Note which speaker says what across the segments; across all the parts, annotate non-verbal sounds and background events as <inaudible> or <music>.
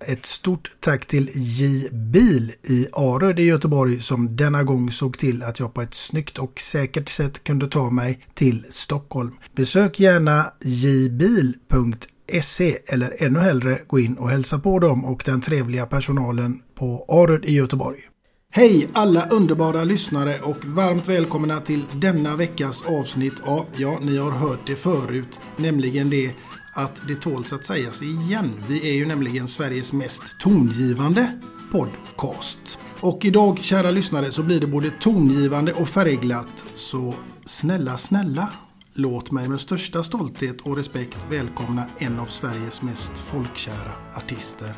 Speaker 1: Ett stort tack till J Bil i Aröd i Göteborg som denna gång såg till att jag på ett snyggt och säkert sätt kunde ta mig till Stockholm. Besök gärna jbil.se eller ännu hellre gå in och hälsa på dem och den trevliga personalen på Aröd i Göteborg. Hej alla underbara lyssnare och varmt välkomna till denna veckas avsnitt av, ja ni har hört det förut, nämligen det att det tåls att sägas igen. Vi är ju nämligen Sveriges mest tongivande podcast. Och idag, kära lyssnare, så blir det både tongivande och färgglatt. Så snälla, snälla, låt mig med största stolthet och respekt välkomna en av Sveriges mest folkkära artister,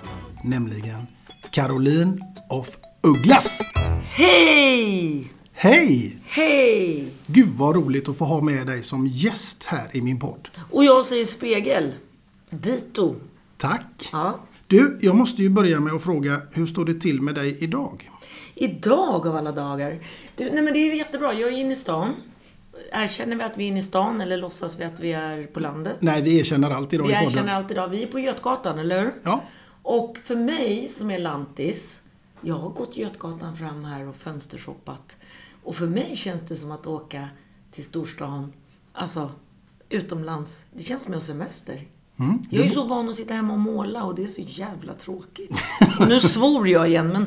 Speaker 1: nämligen Caroline of Ugglas.
Speaker 2: Hej!
Speaker 1: Hej!
Speaker 2: Hej!
Speaker 1: Gud vad roligt att få ha med dig som gäst här i min podd.
Speaker 2: Och jag säger spegel. Dito.
Speaker 1: Tack!
Speaker 2: Ja.
Speaker 1: Du, jag måste ju börja med att fråga, hur står det till med dig idag?
Speaker 2: Idag av alla dagar. Du, nej men det är jättebra. Jag är inne i stan. Erkänner vi att vi är inne i stan eller låtsas vi att vi är på landet?
Speaker 1: Nej, vi erkänner allt idag
Speaker 2: Vi
Speaker 1: i podden.
Speaker 2: erkänner allt idag. Vi är på Götgatan, eller hur?
Speaker 1: Ja,
Speaker 2: Och för mig som är lantis, jag har gått Götgatan fram här och fönstershoppat. Och för mig känns det som att åka till storstan, alltså utomlands. Det känns som jag har semester.
Speaker 1: Mm.
Speaker 2: Jag är ju så van att sitta hemma och måla och det är så jävla tråkigt. Och nu svor jag igen, men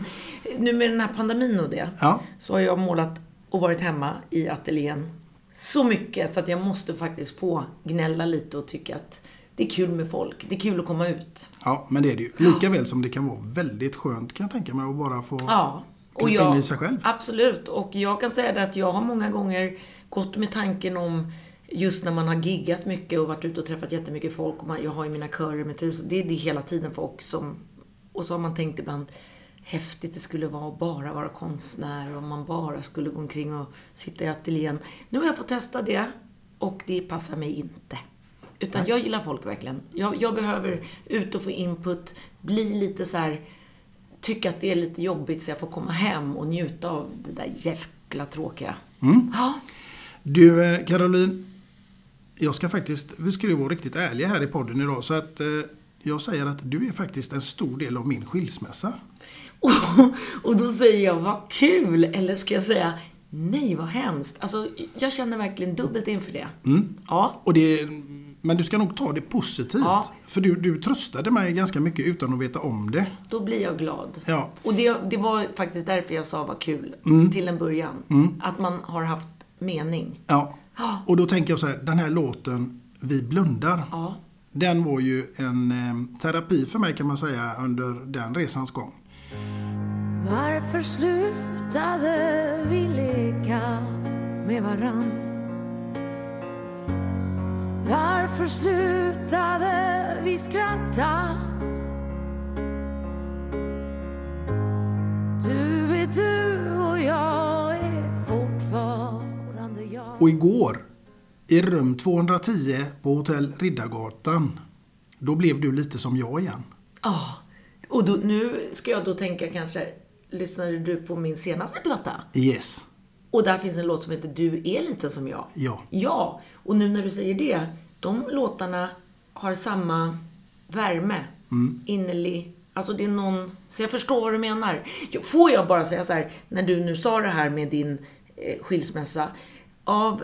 Speaker 2: nu med den här pandemin och det,
Speaker 1: Ja.
Speaker 2: så har jag målat och varit hemma i ateljén så mycket så att jag måste faktiskt få gnälla lite och tycka att det är kul med folk. Det är kul att komma ut.
Speaker 1: ja, men det är det ju. Lika väl som det kan vara väldigt skönt kan jag tänka mig att bara få
Speaker 2: Ja. Och jag,
Speaker 1: i sig själv.
Speaker 2: Absolut. Och jag kan säga det att jag har många gånger gått med tanken om just när man har giggat mycket och varit ute och träffat jättemycket folk. Och man, jag har ju mina körer med tusen. Det är det hela tiden folk som... Och så har man tänkt ibland häftigt det skulle vara att bara vara konstnär och man bara skulle gå omkring och sitta i ateljén. Nu har jag fått testa det och det passar mig inte. Utan jag gillar folk verkligen. Jag, jag behöver ut och få input, bli lite så här tycka att det är lite jobbigt så jag får komma hem och njuta av det där jävla tråkiga. Ja.
Speaker 1: Du, eh, Caroline. Jag ska faktiskt, vi ska ju vara riktigt ärliga här i podden idag. Så att eh, jag säger att du är faktiskt en stor del av min skilsmässa. <laughs>
Speaker 2: Och, och då säger jag, vad kul! Eller ska jag säga, Nej, vad hemskt. Alltså, jag känner verkligen dubbelt inför det.
Speaker 1: Mm.
Speaker 2: Ja.
Speaker 1: Och det, men du ska nog ta det positivt.
Speaker 2: Ja.
Speaker 1: För du, du tröstade mig ganska mycket utan att veta om det.
Speaker 2: Då blir jag glad.
Speaker 1: Ja.
Speaker 2: Och det, det var faktiskt därför jag sa vad kul
Speaker 1: Mm.
Speaker 2: till en början. Att man har haft mening.
Speaker 1: Ja. Och då tänker jag så här, den här låten Vi blundar.
Speaker 2: Ja.
Speaker 1: Den var ju en eh, terapi för mig kan man säga under den resans gång.
Speaker 3: Varför slutade vi leka med varann? Varför slutade vi skratta? Du är du och jag är fortfarande jag
Speaker 1: Och igår, i rum 210 på hotell Riddargatan, då blev du lite som jag igen.
Speaker 2: Ja. Och då, nu ska jag då tänka kanske, lyssnade du på min senaste platta?
Speaker 1: Yes.
Speaker 2: Och där finns en låt som heter Du är lite som jag.
Speaker 1: Ja.
Speaker 2: Ja, och nu när du säger det, de låtarna har samma värme. Innerlig. Alltså det är någon... Så jag förstår vad du menar. Får jag bara säga så här, när du nu sa det här med din eh, skilsmässa. Av,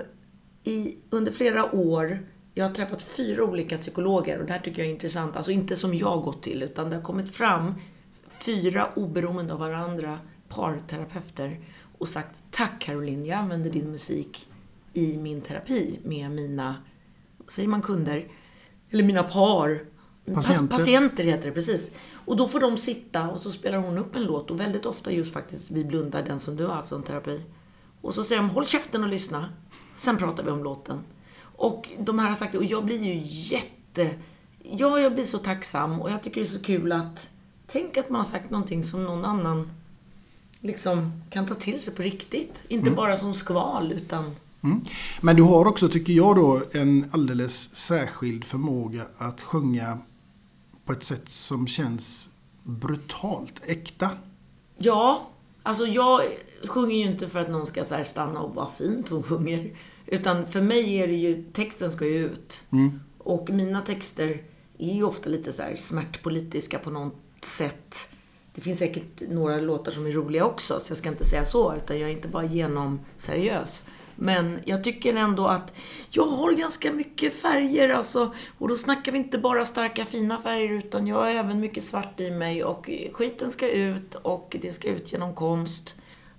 Speaker 2: i, under flera år, jag har träffat fyra olika psykologer och det här tycker jag är intressant. Alltså inte som jag gått till, utan det har kommit fram fyra oberoende av varandra parterapeuter och sagt Tack Caroline, jag använder din musik i min terapi med mina, säger man kunder? Eller mina par.
Speaker 1: Patienter.
Speaker 2: Pas- patienter heter det, precis. Och då får de sitta och så spelar hon upp en låt och väldigt ofta just faktiskt Vi blundar, den som du har haft som terapi. Och så säger de Håll käften och lyssna. Sen pratar vi om låten. Och de här har sagt det och jag blir ju jätte... Ja, jag blir så tacksam och jag tycker det är så kul att... Tänk att man har sagt någonting som någon annan liksom kan ta till sig på riktigt. Inte bara som skval utan...
Speaker 1: Mm. Men du har också, tycker jag då, en alldeles särskild förmåga att sjunga på ett sätt som känns brutalt äkta.
Speaker 2: Ja, alltså jag sjunger ju inte för att någon ska så stanna och vad fint hon sjunger. Utan för mig är det ju, texten ska ju ut. Och mina texter är ju ofta lite så smärtpolitiska på något sätt. Det finns säkert några låtar som är roliga också, så jag ska inte säga så, utan jag är inte bara genom seriös. Men jag tycker ändå att jag har ganska mycket färger alltså. Och då snackar vi inte bara starka fina färger utan jag har även mycket svart i mig och skiten ska ut och det ska ut genom konst.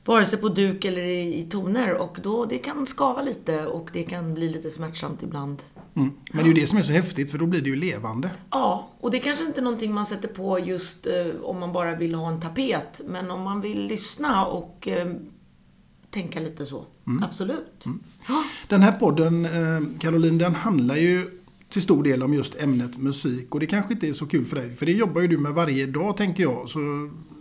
Speaker 2: Vare sig på duk eller i, i toner och då det kan skava lite och det kan bli lite smärtsamt ibland.
Speaker 1: Mm. Men det är ju det som är så häftigt för då blir det ju levande.
Speaker 2: Ja, och det kanske inte är någonting man sätter på just eh, om man bara vill ha en tapet. Men om man vill lyssna och eh, tänka lite så. Absolut. Ja.
Speaker 1: Den här podden, eh, Caroline, den handlar ju till stor del om just ämnet musik. Och det kanske inte är så kul för dig, för det jobbar ju du med varje dag tänker jag. Så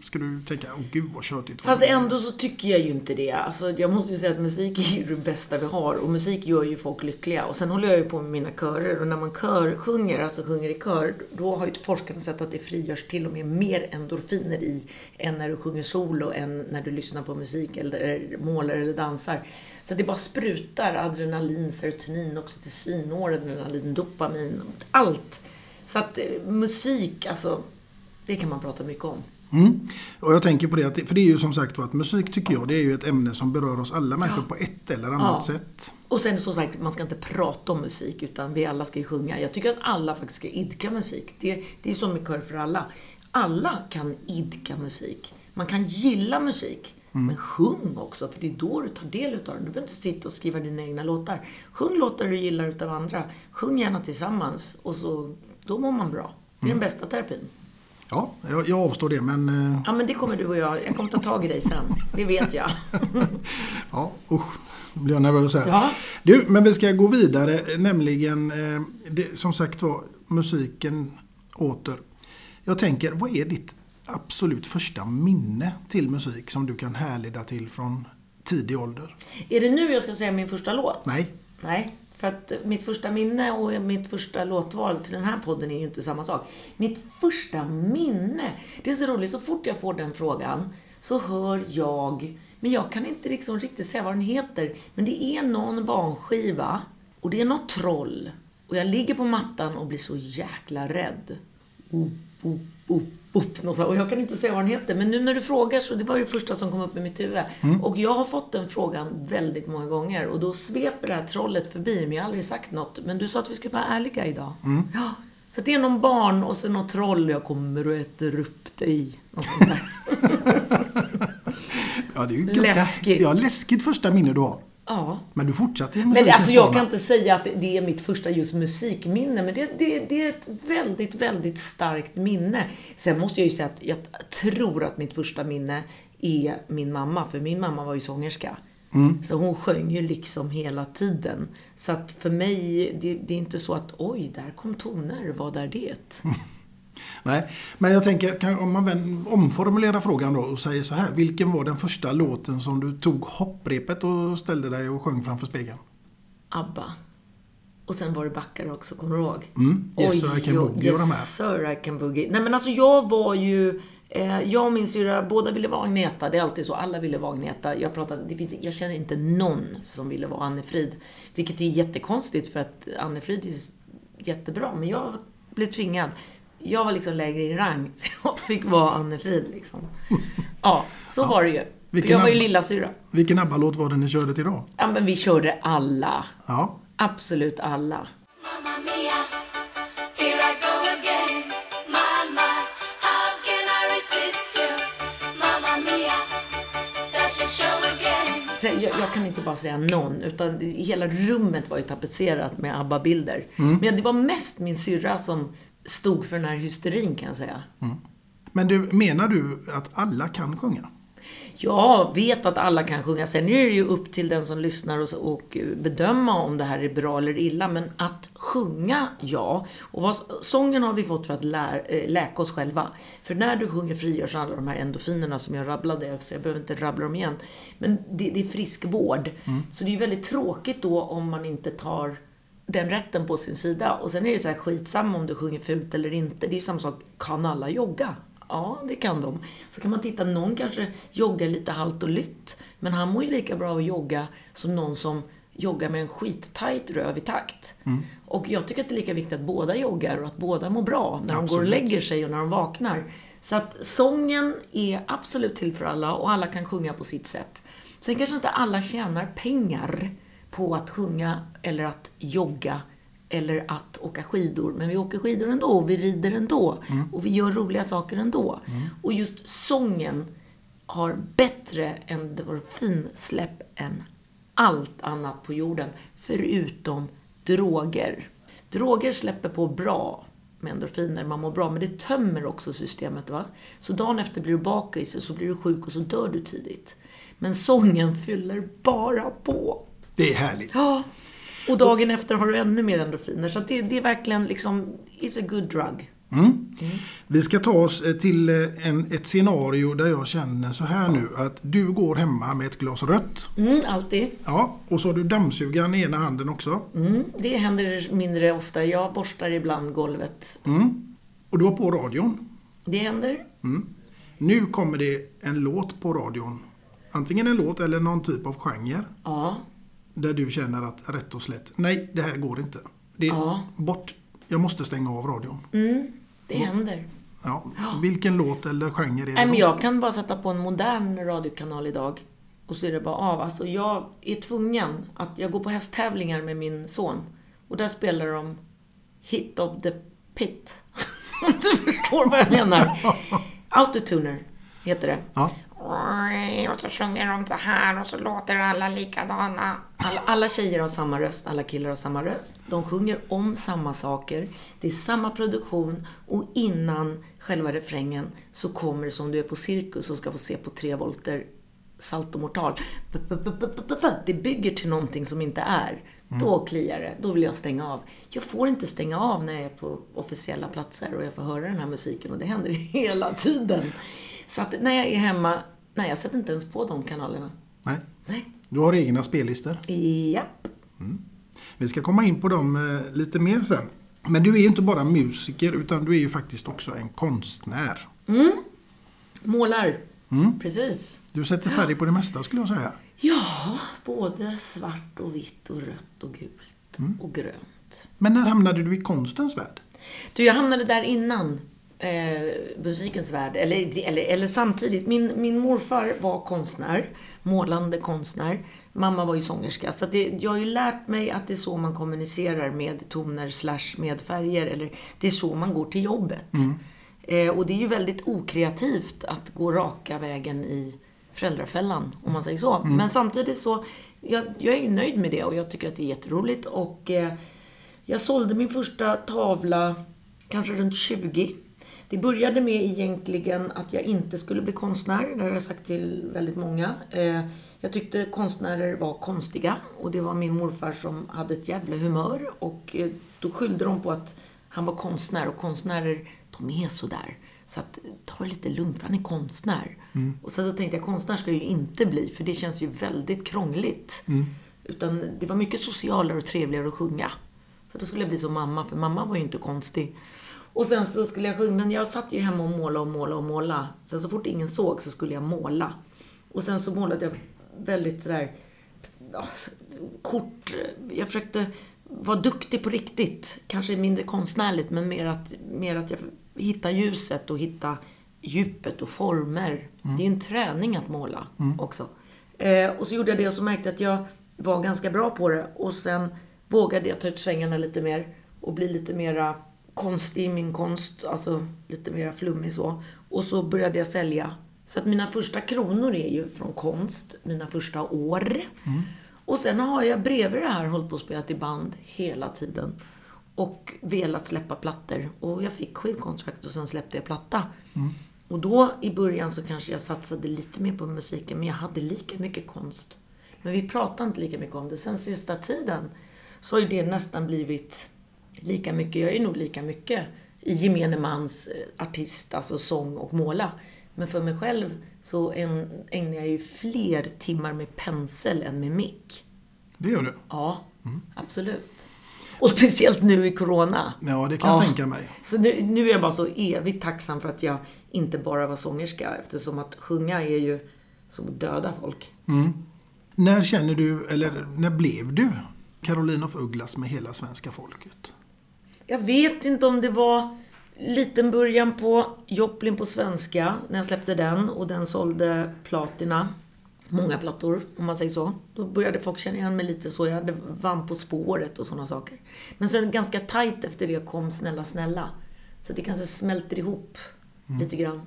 Speaker 1: ska du tänka, åh gud vad tjötigt.
Speaker 2: Fast ändå så tycker jag ju inte det. Alltså, jag måste ju säga att musik är ju det bästa vi har. Och musik gör ju folk lyckliga. Och sen håller jag ju på med mina körer. Och när man kör, sjunger, alltså sjunger i kör, då har ju forskarna sett att det frigörs till och med mer endorfiner i än när du sjunger solo, än när du lyssnar på musik eller målar eller dansar. Så det bara sprutar adrenalin, serotonin, oxytocin, noradrenalin, dopamin, allt. Så att eh, musik, alltså, det kan man prata mycket om.
Speaker 1: Mm. Och jag tänker på det, att för det är ju som sagt att musik tycker jag, det är ju ett ämne som berör oss alla människor på ett eller annat
Speaker 2: Ja.
Speaker 1: sätt.
Speaker 2: Och sen som sagt, man ska inte prata om musik utan vi alla ska ju sjunga. Jag tycker att alla faktiskt ska idka musik. Det, det är som med kör för alla. Alla kan idka musik. Man kan gilla musik. Men sjung också, för det är då du tar del utav den. Du behöver inte sitta och skriva dina egna låtar. Sjung låtar du gillar utav andra. Sjung gärna tillsammans och så, då mår man bra. Det är den bästa terapin.
Speaker 1: Ja, jag, jag avstår det men eh,
Speaker 2: Ja, men det kommer du och jag. Jag kommer ta tag i dig sen. Det vet jag. <laughs>
Speaker 1: ja, usch. Nu blir jag nervös här.
Speaker 2: Ja.
Speaker 1: Du, men vi ska gå vidare, nämligen eh, det, som sagt var, musiken åter. Jag tänker, vad är ditt absolut första minne till musik som du kan härleda till från tidig ålder?
Speaker 2: Är det nu jag ska säga min första låt?
Speaker 1: Nej,
Speaker 2: Nej, för att mitt första minne och mitt första låtval till den här podden är ju inte samma sak. Mitt första minne! Det är så roligt, så fort jag får den frågan så hör jag, men jag kan inte liksom riktigt säga vad den heter, men det är någon barnskiva och det är något troll. Och jag ligger på mattan och blir så jäkla rädd. Oop, oop, oop, oop. något. Och jag kan inte säga vad den heter. Men nu när du frågar så det var det första som kom upp i mitt huvud. Och jag har fått den frågan väldigt många gånger. Och då sveper det här trollet förbi. Men jag har aldrig sagt något. Men du sa att vi skulle vara ärliga idag. Ja. Så det är någon barn och så något troll. Jag kommer och äter upp dig. <laughs>
Speaker 1: Ja, det är ju ganska
Speaker 2: Läskigt.
Speaker 1: Ja, läskigt första minne du har.
Speaker 2: Ja.
Speaker 1: Men du fortsatte i
Speaker 2: Men alltså jag kan inte säga att det är mitt första just musikminne, men det, det, det är ett väldigt, väldigt starkt minne. Sen måste jag ju säga att jag tror att mitt första minne är min mamma, för min mamma var ju sångerska. Så hon sjöng ju liksom hela tiden. Så att för mig, det, det är inte så att oj, där kom toner, vad är det? <laughs>
Speaker 1: Nej, men jag tänker, om man omformulerar frågan då och säger så här. Vilken var den första låten som du tog hopprepet och ställde dig och sjöng framför spegeln?
Speaker 2: ABBA. Och sen var det backar också, kommer du ihåg?
Speaker 1: Mm, Yes Sir, I Can
Speaker 2: oj,
Speaker 1: Boogie och de här.
Speaker 2: Yes sir, I can boogie. Nej men alltså jag var ju... Eh, jag och min syrra, båda ville vara Agneta. Det är alltid så. Alla ville vara Agneta. Jag, pratade, det finns, jag känner inte någon som ville vara Anne-Frid. Vilket är jättekonstigt för att Anne-Frid är jättebra. Men jag blev tvingad. Jag var liksom lägre i rang. <laughs> Så jag fick vara Anne-Frid liksom. Ja, så var det ju.
Speaker 1: Vilken
Speaker 2: jag var ju
Speaker 1: Abba-
Speaker 2: lilla syra.
Speaker 1: Vilken ABBA-låt var det ni körde till då?
Speaker 2: Ja men vi körde alla.
Speaker 1: Ja,
Speaker 2: Absolut alla.
Speaker 4: Mamma mia, here I go again. My, my, how can I resist you? Mamma mia, that's the show again.
Speaker 2: Så jag, jag kan inte bara säga någon, utan hela rummet var ju tapetserat med ABBA-bilder.
Speaker 1: Mm.
Speaker 2: Men det var mest min syrra som stod för den här hysterin kan jag säga.
Speaker 1: men du, menar du att alla kan sjunga?
Speaker 2: Jag vet att alla kan sjunga. Sen är det ju upp till den som lyssnar och, och bedöma om det här är bra eller illa. Men att sjunga, ja. Och vad, sången har vi fått för att lär, eh, läka oss själva. För när du sjunger frigörs alla de här endorfinerna som jag rabblade, så jag behöver inte rabbla dem igen. Men det, det är friskvård. Så det är ju väldigt tråkigt då om man inte tar den rätten på sin sida. Och sen är det så här skitsamma om du sjunger fult eller inte. Det är ju samma sak, kan alla jogga? Ja, det kan de. Så kan man titta, någon kanske joggar lite halt och lytt. Men han mår ju lika bra att jogga som någon som joggar med en skittajt röv i takt. Och jag tycker att det är lika viktigt att båda joggar och att båda mår bra när de går och lägger sig och när de vaknar. Så att sången är absolut till för alla och alla kan sjunga på sitt sätt. Sen kanske inte alla tjänar pengar på att sjunga eller att jogga eller att åka skidor. Men vi åker skidor ändå och vi rider ändå. Och vi gör roliga saker ändå. Och just sången har bättre endorfinsläpp än allt annat på jorden. Förutom droger. Droger släpper på bra med endorfiner, man mår bra. Men det tömmer också systemet. va? Så dagen efter blir du bakis och så blir du sjuk och så dör du tidigt. Men sången fyller bara på.
Speaker 1: Det är härligt.
Speaker 2: Ja. Och dagen efter har du ännu mer endorfiner. Så det, det är verkligen liksom, it's a good drug.
Speaker 1: Vi ska ta oss eh, till eh, en, ett scenario där jag känner så här nu att du går hemma med ett glas rött.
Speaker 2: Mm, alltid.
Speaker 1: Ja, och så har du dammsugaren i ena handen också.
Speaker 2: Mm, det händer mindre ofta. Jag borstar ibland golvet.
Speaker 1: Och du har på radion.
Speaker 2: Det händer.
Speaker 1: Nu kommer det en låt på radion. Antingen en låt eller någon typ av genre.
Speaker 2: Ja.
Speaker 1: Där du känner att rätt och slätt, nej det här går inte. Det är
Speaker 2: Ja.
Speaker 1: bort. Jag måste stänga av radion.
Speaker 2: Det händer.
Speaker 1: Ja. Vilken låt eller genre är det
Speaker 2: Nej, men jag kan bara sätta på en modern radiokanal idag. Och så är det bara av. Alltså jag är tvungen att... Jag går på hästtävlingar med min son. Och där spelar de Hit of the Pit. <laughs> Om du förstår vad jag menar. <laughs> Autotuner heter det.
Speaker 1: Ja.
Speaker 2: Och så sjunger de så här och så låter alla likadana. Alla, alla tjejer har samma röst, alla killar har samma röst. De sjunger om samma saker. Det är samma produktion och innan själva refrängen så kommer det som du är på cirkus och ska få se på tre volter saltomortal. Det bygger till någonting som inte är. Då kliar det. Då vill jag stänga av. Jag får inte stänga av när jag är på officiella platser och jag får höra den här musiken och det händer <laughs> hela tiden. Så att när jag är hemma, nej jag sätter inte ens på de kanalerna.
Speaker 1: Nej.
Speaker 2: Nej.
Speaker 1: Du har egna spellistor.
Speaker 2: Japp.
Speaker 1: Vi ska komma in på dem eh, lite mer sen. Men du är ju inte bara musiker utan du är ju faktiskt också en konstnär.
Speaker 2: Målar. Precis.
Speaker 1: Du sätter färg på det mesta skulle jag säga.
Speaker 2: Ja, både svart och vitt och rött och gult och grönt.
Speaker 1: Men när hamnade du i konstens värld?
Speaker 2: Du, jag hamnade där innan. Eh, musikens värld. Eller, eller, eller samtidigt. Min, min morfar var konstnär. Målande konstnär. Mamma var ju sångerska. Så det, jag har ju lärt mig att det är så man kommunicerar med toner slash med färger. Eller det är så man går till jobbet. Eh, och det är ju väldigt okreativt att gå raka vägen i föräldrafällan, om man säger så. Men samtidigt så, jag, jag är ju nöjd med det och jag tycker att det är jätteroligt. Och eh, jag sålde min första tavla kanske runt 20. Det började med egentligen att jag inte skulle bli konstnär. Det har jag sagt till väldigt många. Eh, jag tyckte konstnärer var konstiga och det var min morfar som hade ett jävla humör. Och eh, då skyllde de på att han var konstnär och konstnärer, de är sådär. Så att ta det lite lugnt, för han är konstnär. Och sen så tänkte jag, konstnär ska jag ju inte bli, för det känns ju väldigt krångligt. Utan det var mycket socialare och trevligare att sjunga. Så då skulle jag bli som mamma, för mamma var ju inte konstig. Och sen så skulle jag sjunga, men jag satt ju hemma och måla och måla och måla. Sen så fort ingen såg så skulle jag måla. Och sen så målade jag väldigt sådär, ja, kort. Jag försökte vara duktig på riktigt. Kanske mindre konstnärligt, men mer att, mer att jag hitta ljuset och hitta djupet och former. Det är en träning att måla också. Eh, och så gjorde jag det och så märkte jag att jag var ganska bra på det. Och sen vågade jag ta ut svängarna lite mer och bli lite mera konstig i min konst. Alltså lite mera flummig så. Och så började jag sälja. Så att mina första kronor är ju från konst, mina första år. Och sen har jag bredvid det här hållit på att spela i band hela tiden. Och velat släppa plattor. Och jag fick skivkontrakt och sen släppte jag platta. Och då i början så kanske jag satsade lite mer på musiken, men jag hade lika mycket konst. Men vi pratade inte lika mycket om det. Sen sista tiden så har ju det nästan blivit lika mycket. Jag är nog lika mycket i gemene mans eh, artist, alltså sång och måla. Men för mig själv så ägnar jag ju fler timmar med pensel än med mick.
Speaker 1: Det gör du.
Speaker 2: Ja, absolut. Och speciellt nu i Corona.
Speaker 1: Ja, det kan jag tänka mig.
Speaker 2: Så nu, nu är jag bara så evigt tacksam för att jag inte bara var sångerska. Eftersom att sjunga är ju som att döda folk.
Speaker 1: När känner du, eller när blev du Caroline of Ugglas med hela svenska folket?
Speaker 2: Jag vet inte om det var liten början på Joplin på svenska, när jag släppte den och den sålde platina. Många plattor, om man säger så. Då började folk känna igen mig lite så. Jag hade vann på spåret och sådana saker. Men sen ganska tajt efter det kom Snälla snälla. Så det kanske smälter ihop lite grann.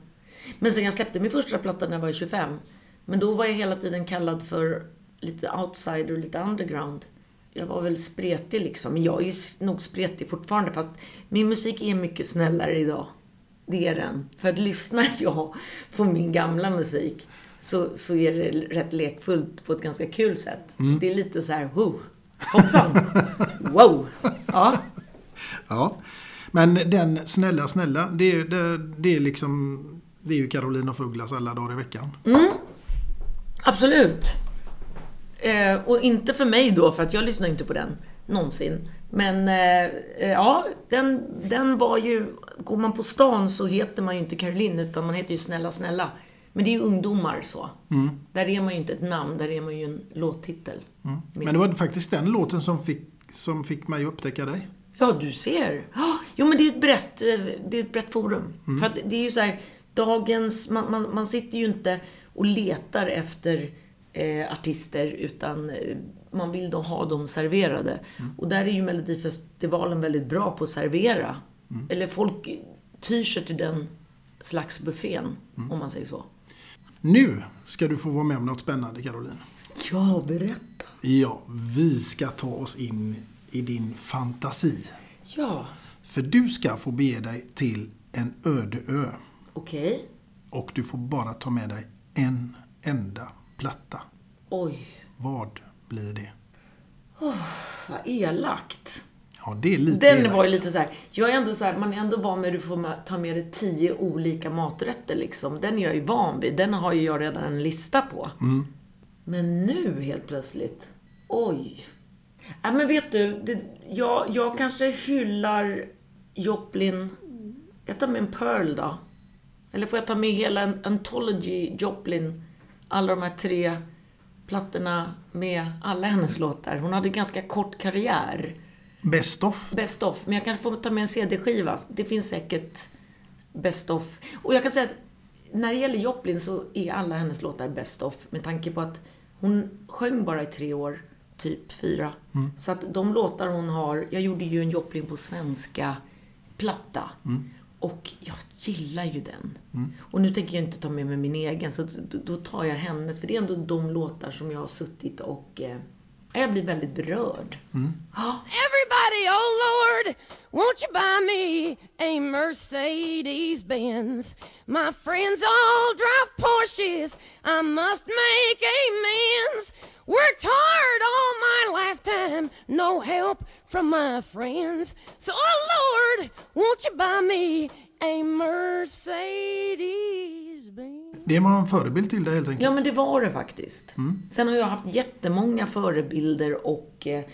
Speaker 2: Men sen jag släppte min första platta när jag var 25. Men då var jag hela tiden kallad för lite outsider och lite underground. Jag var väl spretig liksom. Men jag är nog spretig fortfarande. Fast min musik är mycket snällare idag. Det är den. För att lyssnar <laughs> jag på min gamla musik så, så är det rätt lekfullt på ett ganska kul sätt. Det är lite så här, oh, hoppsan, <laughs> wow. Ja,
Speaker 1: Ja. Men den snälla, snälla, det är, det, det är liksom... Det är ju Caroline of Ugglas alla dagar i veckan.
Speaker 2: absolut. Eh, och inte för mig då, för att jag lyssnar inte på den någonsin. Men eh, eh, ja, den, den var ju... Går man på stan så heter man ju inte Caroline, utan man heter ju Snälla Snälla. Men det är ju ungdomar så. Där är man ju inte ett namn, där är man ju en låttitel.
Speaker 1: Men det var faktiskt den låten som fick, som fick mig att upptäcka dig.
Speaker 2: Ja, du ser. Ah, Jo, men det är ett brett, eh, det är ett brett forum. För att det är ju så här, dagens... Man, man, man sitter ju inte och letar efter eh, artister, utan eh, man vill då ha dem serverade. Och där är ju Melodifestivalen väldigt bra på att servera. Eller folk tyr sig till den slags buffén, om man säger så.
Speaker 1: Nu ska du få vara med om något spännande Caroline.
Speaker 2: Ja, berätta.
Speaker 1: Ja, vi ska ta oss in i din fantasi.
Speaker 2: Ja,
Speaker 1: För du ska få bege dig till en öde ö.
Speaker 2: okej.
Speaker 1: Och du får bara ta med dig en enda platta.
Speaker 2: Oj,
Speaker 1: Vad blir det?
Speaker 2: vad elakt.
Speaker 1: Ja, det är lite
Speaker 2: Den
Speaker 1: elakt.
Speaker 2: var ju lite så här. Jag är ändå så här, man är ändå van med att du får ta med dig tio olika maträtter liksom. Den är jag ju van vid. Den har ju jag redan en lista på. Men nu helt plötsligt. Oj. Ja, men vet du, det, jag, jag kanske hyllar Joplin. Jag tar med en Pearl då. Eller får jag ta med hela en Anthology Joplin? Alla de här tre plattorna med alla hennes låtar. Hon hade ganska kort karriär.
Speaker 1: Best of.
Speaker 2: Best of. Men jag kanske får ta med en CD-skiva. Det finns säkert best of. Och jag kan säga att när det gäller Joplin så är alla hennes låtar best of med tanke på att hon sjöng bara i tre år, typ fyra. Så att de låtar hon har, jag gjorde ju en Joplin på svenska platta. Och jag gillar ju den. Och nu tänker jag inte ta med mig min egen, så då, tar jag hennes. För det är ändå de låtar som jag har suttit och... Eh, jag blir väldigt berörd. Ja.
Speaker 5: Everybody, oh Lord, won't you buy me a Mercedes Benz? My friends all drive Porsches. I must make amends. Worked hard all my lifetime, no help from my friends. So, oh Lord, won't you buy me a Mercedes Benz?
Speaker 1: Det var en förebild till dig helt enkelt.
Speaker 2: Ja, men det var det faktiskt. Sen har jag haft jättemånga förebilder och eh,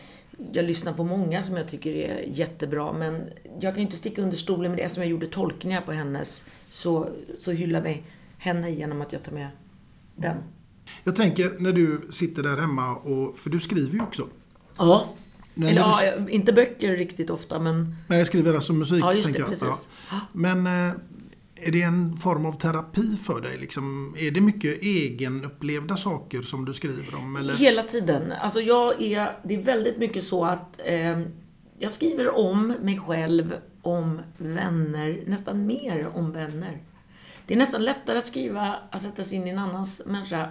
Speaker 2: jag lyssnar på många som jag tycker är jättebra. Men jag kan inte sticka under stolen med det som jag gjorde tolkningar på hennes. Så, så hyllar vi henne genom att jag tar med den.
Speaker 1: Jag tänker när du sitter där hemma, och, för du skriver ju också.
Speaker 2: Ja.
Speaker 1: Nej,
Speaker 2: Eller,
Speaker 1: när
Speaker 2: ja, inte böcker riktigt ofta, men
Speaker 1: Nej, jag skriver alltså musik.
Speaker 2: Ja, just det,
Speaker 1: jag.
Speaker 2: precis.
Speaker 1: Men eh, är det en form av terapi för dig? Liksom, är det mycket egenupplevda saker som du skriver om? Eller?
Speaker 2: Hela tiden. Alltså jag är, det är väldigt mycket så att eh, jag skriver om mig själv, om vänner, nästan mer om vänner. Det är nästan lättare att skriva, att sätta sig in i en annans människas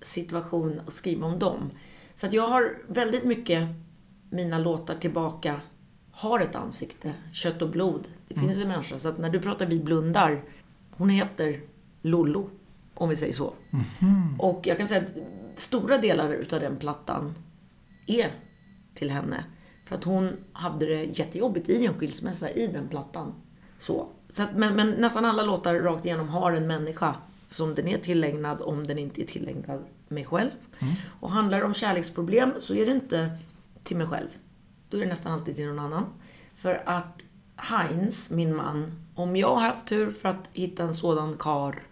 Speaker 2: situation och skriva om dem. Så att jag har väldigt mycket mina låtar tillbaka har ett ansikte, kött och blod. Det finns en människa. Så att när du pratar Vi blundar, hon heter Lollo, om vi säger så. Och jag kan säga att stora delar utav den plattan är till henne. För att hon hade det jättejobbigt i en skilsmässa i den plattan. Så. så att, men, men nästan alla låtar rakt igenom har en människa som den är tillägnad om den inte är tillägnad mig själv. Och handlar det om kärleksproblem så är det inte till mig själv. Då är det nästan alltid till någon annan. För att Heinz, min man, om jag har haft tur för att hitta en sådan kar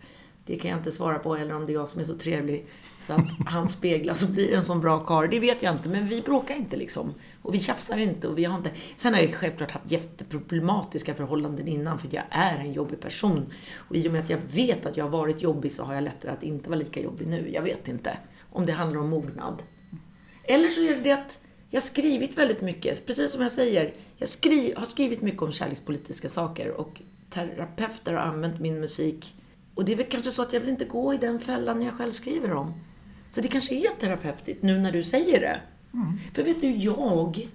Speaker 2: det kan jag inte svara på, eller om det är jag som är så trevlig så att han speglas och blir en sån bra karl. Det vet jag inte, men vi bråkar inte liksom. Och vi tjafsar inte och vi har inte... Sen har jag självklart haft jätteproblematiska förhållanden innan, för jag är en jobbig person. Och i och med att jag vet att jag har varit jobbig så har jag lättare att inte vara lika jobbig nu. Jag vet inte om det handlar om mognad. Eller så är det det att jag har skrivit väldigt mycket, precis som jag säger. Jag skri har skrivit mycket om kärlekspolitiska saker och terapeuter har använt min musik. Och det är väl kanske så att jag vill inte gå i den fällan jag själv skriver om. Så det kanske är terapeutiskt nu när du säger det. För vet du, jag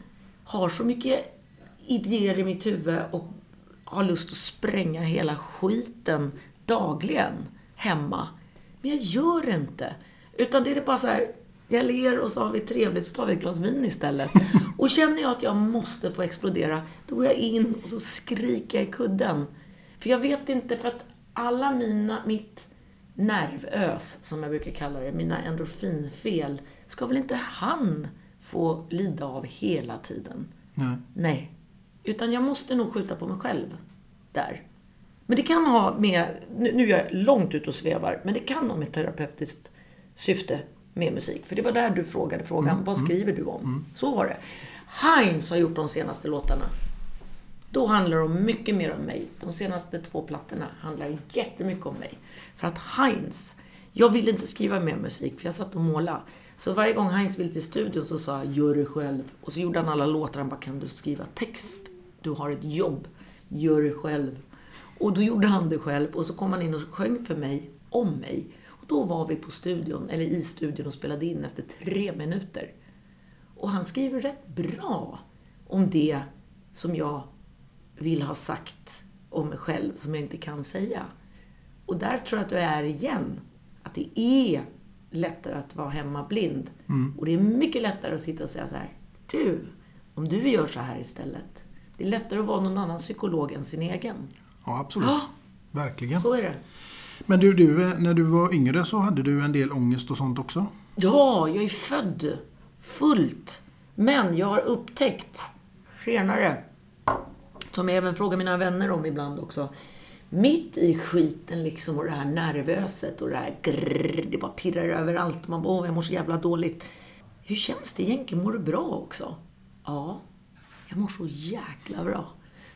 Speaker 2: har så mycket idéer i mitt huvud och har lust att spränga hela skiten dagligen hemma. Men jag gör det inte. Utan det är bara så här, jag ler och så har vi trevligt, så tar vi ett glas vin istället. <laughs> Och känner jag att jag måste få explodera, då går jag in och så skriker jag i kudden. För jag vet inte, för att alla mina, mitt nervös, som jag brukar kalla det, mina endorfinfel, ska väl inte han få lida av hela tiden?
Speaker 1: Nej.
Speaker 2: Nej. Utan jag måste nog skjuta på mig själv där. Men det kan ha med, nu är jag långt ut och svävar, men det kan ha med terapeutiskt syfte med musik. För det var där du frågade frågan, vad skriver du om? Så var det. Heinz har gjort de senaste låtarna. Då handlar det om mycket mer om mig. De senaste två plattorna handlar jättemycket om mig. För att Heinz, jag ville inte skriva mer musik för jag satt och målade. Så varje gång Heinz ville till studion så sa jag, gör det själv. Och så gjorde han alla låtar, han bara, kan du skriva text? Du har ett jobb, gör det själv. Och då gjorde han det själv och så kom han in och sjöng för mig, om mig. Och då var vi på studion, eller i studion och spelade in efter tre minuter. Och han skriver rätt bra om det som jag vill ha sagt om mig själv som jag inte kan säga. Och där tror jag att jag är igen. Att det är lättare att vara hemma blind. Och det är mycket lättare att sitta och säga så här. Du, om du gör så här istället. Det är lättare att vara någon annan psykolog än sin egen.
Speaker 1: Ja, absolut.
Speaker 2: Ja.
Speaker 1: Verkligen.
Speaker 2: Så är det.
Speaker 1: Men du, du, eh, när du var yngre så hade du en del ångest och sånt också?
Speaker 2: Ja, jag är född fullt. Men jag har upptäckt senare, som jag även frågar mina vänner om ibland också, mitt i skiten liksom och det här nervöset och det här grrr, det bara pirrar överallt. Man bara, åh, jag mår så jävla dåligt. Hur känns det egentligen? Mår du bra också? Ja, jag mår så jäkla bra.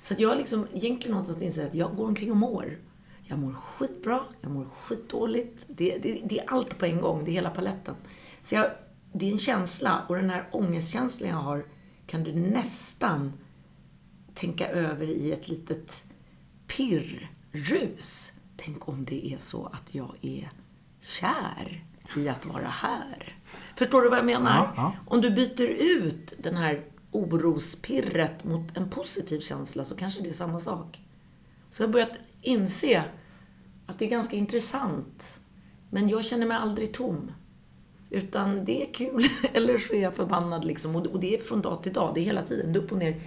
Speaker 2: Så att jag har liksom egentligen någonstans insett att jag går omkring och mår. Jag mår skitbra, jag mår skitdåligt. Det, det, det är allt på en gång, det är hela paletten. Så jag, det är en känsla och den här ångestkänslan jag har kan du nästan tänka över i ett litet pirrrus. Tänk om det är så att jag är kär i att vara här. Förstår du vad jag menar?
Speaker 1: Ja, ja.
Speaker 2: Om du byter ut den här orospirret mot en positiv känsla så kanske det är samma sak. Så jag har börjat inse att det är ganska intressant. Men jag känner mig aldrig tom. Utan det är kul, <laughs> eller så är jag förbannad liksom. Och det- är från dag till dag, det är hela tiden, det är upp och ner.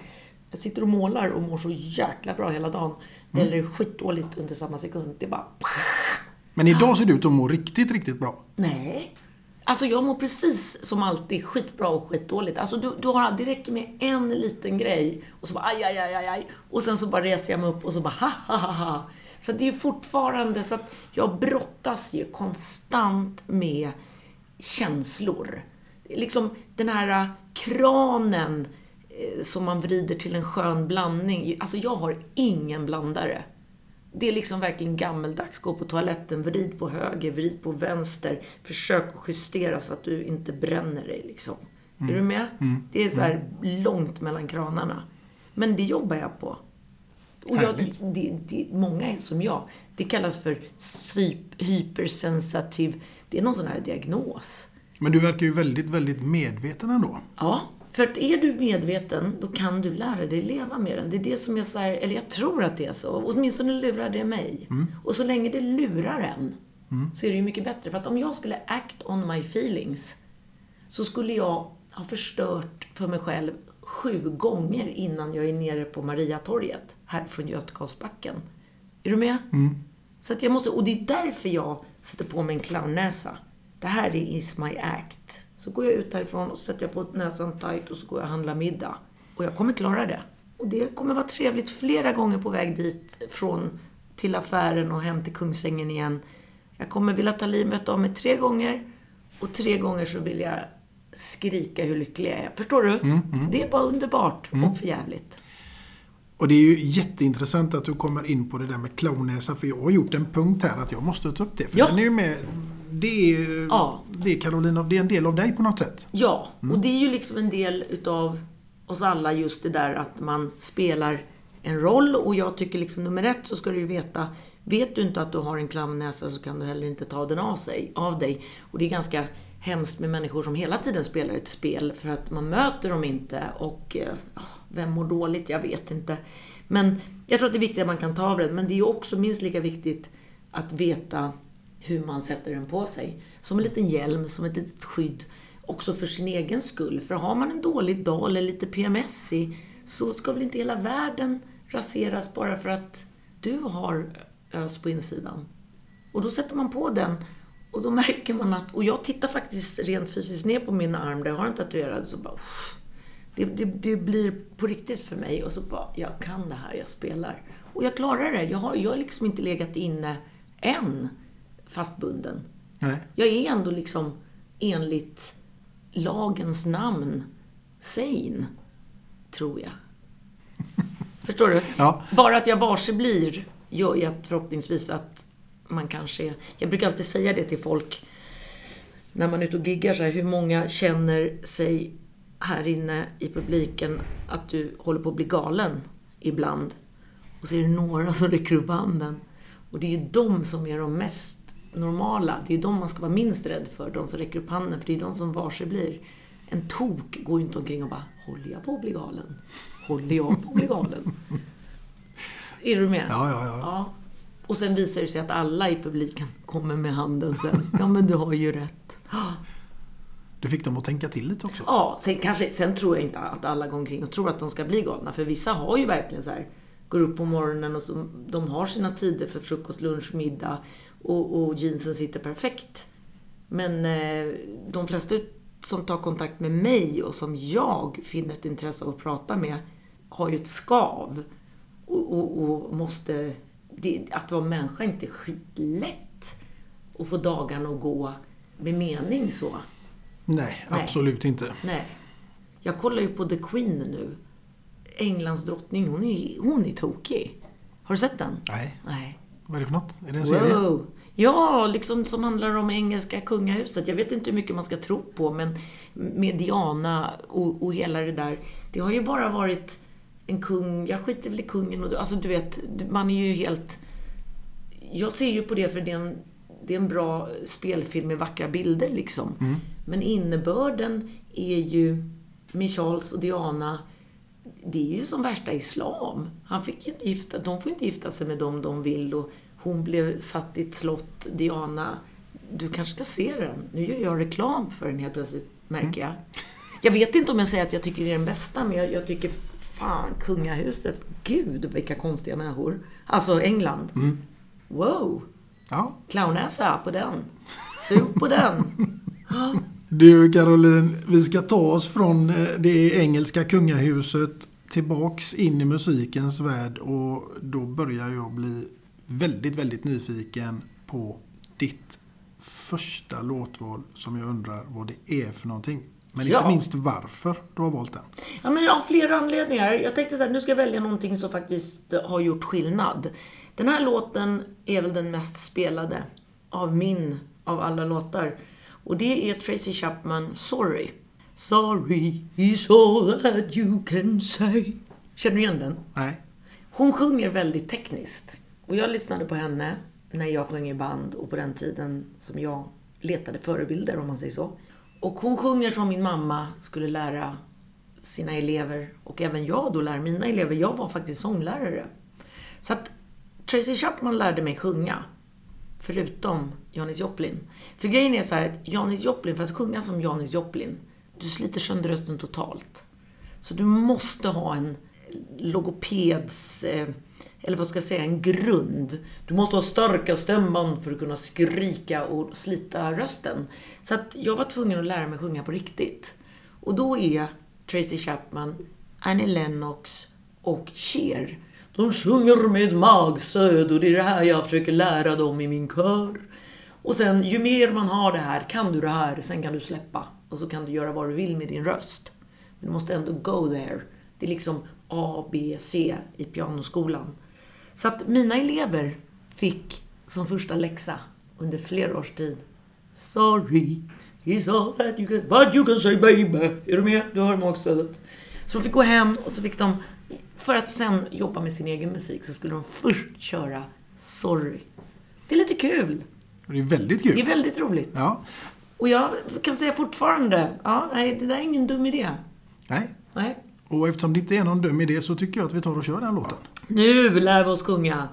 Speaker 2: Jag sitter och målar och mår så jäkla bra hela dagen. Eller skitdåligt under samma sekund. Det bara...
Speaker 1: Men idag ser du ut att må riktigt, riktigt bra.
Speaker 2: Nej. Alltså jag mår precis som alltid skitbra och skitdåligt. Alltså du, du har, det räcker med en liten grej och så bara aj, aj, aj, aj, aj. Och sen så bara reser jag mig upp och så bara ha, ha, ha, ha. Så det är fortfarande så att jag brottas ju konstant med känslor. Liksom den här äh, kranen som man vrider till en skön blandning. Alltså jag har ingen blandare. Det är liksom verkligen gammeldags. Gå på toaletten, vrid på höger, vrid på vänster. Försök att justera så att du inte bränner dig liksom. Är du med? Det är så här långt mellan kranarna. Men det jobbar jag på. Och jag, det, det, många är som jag. Det kallas för syp- hypersensitiv. Det är någon sån här diagnos.
Speaker 1: Men du verkar ju väldigt, väldigt medveten ändå.
Speaker 2: Ja, för är du medveten, då kan du lära dig leva med den. Det är det som jag säger, eller jag tror att det är så. Åtminstone lurar det mig. Och så länge det lurar en, så är det ju mycket bättre. För att om jag skulle act on my feelings, så skulle jag ha förstört för mig själv sju gånger innan jag är nere på Mariatorget, här från Götgatsbacken. Är du med? Så att jag måste, och det är därför jag sätter på mig en clownnäsa. Det här är is my act. Så går jag ut härifrån och sätter jag på näsan tight och så går jag och handlar middag. Och jag kommer klara det. Och det kommer vara trevligt flera gånger på väg dit, från till affären och hem till Kungsängen igen. Jag kommer vilja ta livet av mig tre gånger och tre gånger så vill jag skrika hur lycklig jag är. Förstår du? Det är bara underbart och förjävligt.
Speaker 1: Och det är ju jätteintressant att du kommer in på det där med clownnäsa. För jag har gjort en punkt här att jag måste ta upp det. För
Speaker 2: Ja.
Speaker 1: den är ju med... Det är,
Speaker 2: Ja.
Speaker 1: det är Carolina, det är en del av dig på något sätt.
Speaker 2: Ja, och det är ju liksom en del utav oss alla just det där att man spelar en roll och jag tycker liksom nummer ett så ska du ju veta Vet du inte att du har en clownnäsa så kan du heller inte ta den av, sig, av dig. Och det är ganska hemskt med människor som hela tiden spelar ett spel för att man möter dem inte och eh, vem mår dåligt? Jag vet inte. Men jag tror att det är viktigt att man kan ta av den men det är också minst lika viktigt att veta hur man sätter den på sig. Som en liten hjälm, som ett litet skydd. Också för sin egen skull. För har man en dålig dag eller lite PMS i, så ska väl inte hela världen raseras bara för att du har ös på insidan. Och då sätter man på den och då märker man att... Och jag tittar faktiskt rent fysiskt ner på min arm där jag har en tatuerad så bara... uff, Det, det, det blir på riktigt för mig och så bara, jag kan det här, jag spelar. Och jag klarar det. Jag har, jag har liksom inte legat inne än fastbunden.
Speaker 1: Nej.
Speaker 2: Jag är ändå liksom enligt lagens namn sane, tror jag. <laughs> Förstår du?
Speaker 1: Ja.
Speaker 2: Bara att jag varse blir gör ju att förhoppningsvis att man kanske. Jag brukar alltid säga det till folk när man är ute och giggar så här, hur många känner sig här inne i publiken att du håller på att bli galen ibland. Och så är det några som räcker upp handen. Och det är ju de som är de mest normala. Det är de man ska vara minst rädd för, de som räcker upp handen. För det är de som varse blir. En tok går ju inte omkring och bara, håller jag på att bli galen? Håller jag på att bli galen? <laughs> Är du med?
Speaker 1: Ja, ja, ja.
Speaker 2: Ja. Och sen visar det sig att alla i publiken kommer med handen sen. Ja, men du har ju rätt.
Speaker 1: Du fick dem att tänka till lite också.
Speaker 2: Ja, sen, kanske, sen tror jag inte att alla går omkring och tror att de ska bli galna. För vissa har ju verkligen så här, går upp på morgonen och så, de har sina tider för frukost, lunch, middag och, och jeansen sitter perfekt. Men eh, de flesta som tar kontakt med mig och som jag finner ett intresse av att prata med har ju ett skav. Och, och, och måste... Det, att vara människa är inte skitlätt. att få dagarna att gå med mening så.
Speaker 1: Nej, absolut inte.
Speaker 2: Nej. Jag kollar ju på The Queen nu. Englands drottning, hon är, hon är tokig. Har du sett den?
Speaker 1: Nej,
Speaker 2: Nej.
Speaker 1: Vad är det för något? Är det en serie?
Speaker 2: Wow. Ja, liksom som handlar om engelska kungahuset. Jag vet inte hur mycket man ska tro på, men med Diana och, och hela det där. Det har ju bara varit en kung, jag skiter väl i kungen och alltså du vet, man är ju helt... Jag ser ju på det för det är en, det är en bra spelfilm med vackra bilder liksom. Men innebörden är ju med Charles och Diana det är ju som värsta islam. Han fick inte gifta, de får inte gifta sig med dem de vill och hon blev satt i ett slott, Diana. Du kanske ska se den. Nu gör jag reklam för den helt plötsligt, märker jag. Jag vet inte om jag säger att jag tycker det är den bästa, men jag, jag tycker fan, kungahuset, gud vilka konstiga människor. Alltså England. Wow!
Speaker 1: Ja.
Speaker 2: Clownäsa på den. Sug på den. <laughs>
Speaker 1: Du Caroline, vi ska ta oss från eh, det engelska kungahuset tillbaks in i musikens värld och då börjar jag bli väldigt, väldigt nyfiken på ditt första låtval som jag undrar vad det är för någonting. Men
Speaker 2: Ja.
Speaker 1: inte minst varför du har valt den.
Speaker 2: Ja, men av flera anledningar. Jag tänkte så här, nu ska jag välja någonting som faktiskt har gjort skillnad. Den här låten är väl den mest spelade av min, av alla låtar. Och det är Tracy Chapman, Sorry. Sorry is all that you can say. Känner du igen den?
Speaker 1: Nej.
Speaker 2: Hon sjunger väldigt tekniskt. Och jag lyssnade på henne när jag sjöng i band och på den tiden som jag letade förebilder om man säger så. Och hon sjunger som min mamma skulle lära sina elever och även jag då lär mina elever. Jag var faktiskt sånglärare. Så att Tracy Chapman lärde mig sjunga. Förutom Janis Joplin. För grejen är så här att Janis Joplin, för att sjunga som Janis Joplin, du sliter sönder rösten totalt. Så du måste ha en logopeds, eh, eller vad ska jag säga, en grund. Du måste ha starka stämband för att kunna skrika och slita rösten. Så att jag var tvungen att lära mig sjunga på riktigt. Och då är Tracy Chapman, Annie Lennox och Cher. De sjunger med magsöd och det är det här jag försöker lära dem i min kör. Och sen, ju mer man har det här, kan du det här, sen kan du släppa. Och så kan du göra vad du vill med din röst. Men du måste ändå go there. Det är liksom A, B, C i pianoskolan. Så att mina elever fick som första läxa under flera års tid Sorry is all that you can, but you can say baby. Är du med? Du hör magstödet. Så de fick gå hem och så fick de, för att sen jobba med sin egen musik, så skulle de först köra Sorry. Det är lite kul.
Speaker 1: Det är väldigt kul.
Speaker 2: Det är väldigt roligt.
Speaker 1: Ja.
Speaker 2: Och jag kan säga fortfarande, ja, nej, det där är ingen dum idé.
Speaker 1: Nej.
Speaker 2: Nej.
Speaker 1: Och eftersom det inte är någon dum idé så tycker jag att vi tar och kör den låten.
Speaker 2: Nu lär vi oss sjunga.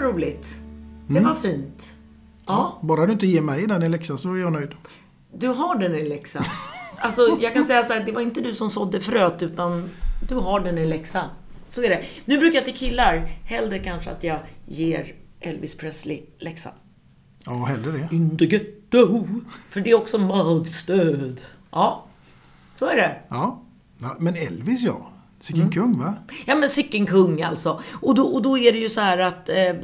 Speaker 2: Var roligt. Det var fint. Ja,
Speaker 1: Bara du inte ger mig den i läxa så är jag nöjd.
Speaker 2: du har den i läxa. Alltså, jag kan säga så här, det var inte du som sådde fröet, utan du har den i läxa. Så är det. Nu brukar jag till killar hellre kanske att jag ger Elvis Presley läxa.
Speaker 1: Ja, hellre det.
Speaker 2: In the ghetto. För det är också magstöd. Ja, så är det.
Speaker 1: Ja. ja men Elvis ja. Sicken kung va?
Speaker 2: Ja men sicken kung alltså. Och då, och då är det ju så här att eh,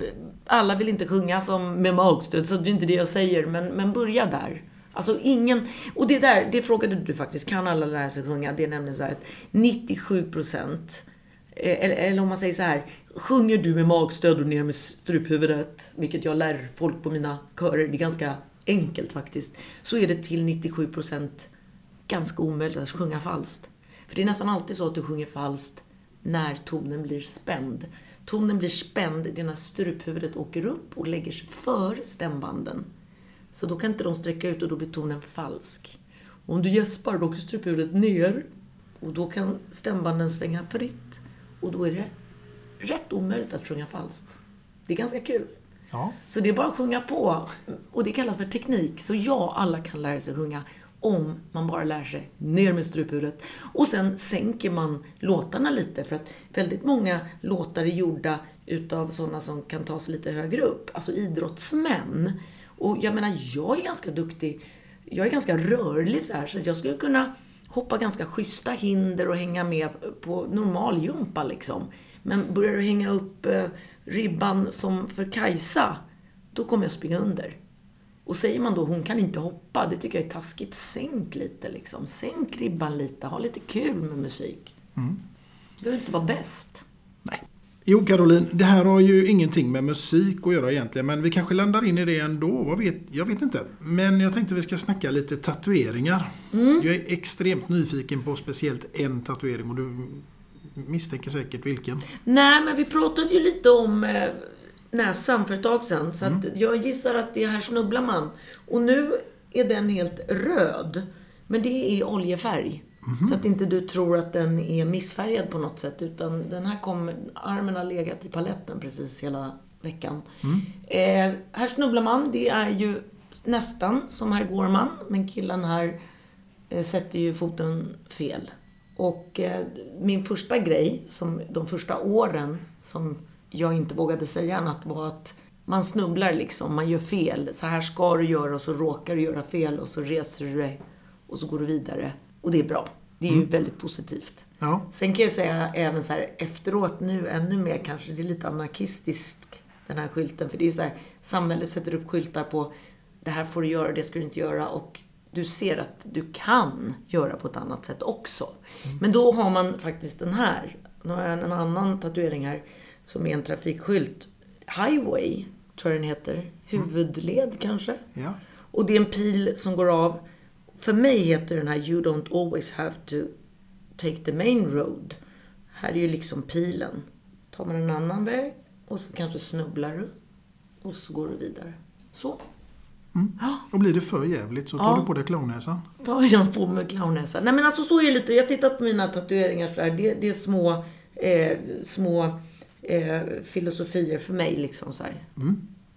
Speaker 2: alla vill inte sjunga som med magstöd, så det är inte det jag säger. Men, men börja där. Alltså ingen... Och det där, det frågade du faktiskt. Kan alla lära sig sjunga? Det är nämligen så här att 97 procent eh, eller, eller om man säger så här. Sjunger du med magstöd och ner med struphuvudet, vilket jag lär folk på mina körer, det är ganska enkelt faktiskt. Så är det till 97 procent ganska omöjligt att sjunga falskt. För det är nästan alltid så att du sjunger falskt när tonen blir spänd. Tonen blir spänd det är när struphuvudet åker upp och lägger sig före stämbanden. Så då kan inte de sträcka ut och då blir tonen falsk. Och om du gäspar då åker struphuvudet ner och då kan stämbanden svänga fritt. Och då är det rätt omöjligt att sjunga falskt. Det är ganska kul.
Speaker 1: Ja.
Speaker 2: Så det är bara att sjunga på. Och det kallas för teknik. Så ja, alla kan lära sig sjunga om man bara lär sig ner med struphuvudet. Och sen sänker man låtarna lite för att väldigt många låtar är gjorda utav sådana som kan ta sig lite högre upp. Alltså idrottsmän. Och jag menar, jag är ganska duktig. Jag är ganska rörlig så här så jag skulle kunna hoppa ganska schyssta hinder och hänga med på normal jumpa liksom. Men börjar du hänga upp eh, ribban som för Kajsa, då kommer jag springa under. Och säger man då hon kan inte hoppa, det tycker jag är taskigt. Sänk lite liksom. Sänk ribban lite, ha lite kul med musik. Du behöver inte vara bäst.
Speaker 1: Jo, Caroline, det här har ju ingenting med musik att göra egentligen, men vi kanske landar in i det ändå. Vad vet, jag vet inte. Men jag tänkte vi ska snacka lite tatueringar. Jag är extremt nyfiken på speciellt en tatuering och du misstänker säkert vilken.
Speaker 2: Nej, men vi pratade ju lite om eh, näsan för ett tag sedan. Så att jag gissar att det här snubblar man. Och nu är den helt röd. Men det är oljefärg. Så att inte du tror att den är missfärgad på något sätt. Utan den här kommer, armen har legat i paletten precis hela veckan. Eh, här snubblar man, det är ju nästan som herr Gårman. Men killen här eh, sätter ju foten fel. Och eh, min första grej, som de första åren, som jag inte vågade säga annat var att man snubblar liksom, man gör fel. Så här ska du göra och så råkar du göra fel och så reser du dig och så går du vidare. Och det är bra. Det är ju väldigt positivt.
Speaker 1: Ja,
Speaker 2: Sen kan jag säga även så här efteråt nu ännu mer kanske, det är lite anarkistisk den här skylten. För det är ju så här, samhället sätter upp skyltar på det här får du göra, det ska du inte göra. Och du ser att du kan göra på ett annat sätt också. Men då har man faktiskt den här. Nu har jag en annan tatuering här som är en trafikskylt. Highway, tror jag den heter. Huvudled kanske.
Speaker 1: ja.
Speaker 2: Och det är en pil som går av. För mig heter den här You don't always have to take the main road. Här är ju liksom pilen. Tar man en annan väg och så kanske snubblar du. Och så går du vidare. Så.
Speaker 1: Och blir det för jävligt så tar
Speaker 2: Ja.
Speaker 1: du på dig clownnäsan.
Speaker 2: tar jag på mig clownnäsa. Nej men alltså så är det lite. Jag tittar på mina tatueringar så här. Det, det är små, eh, små eh, filosofier för mig liksom så här.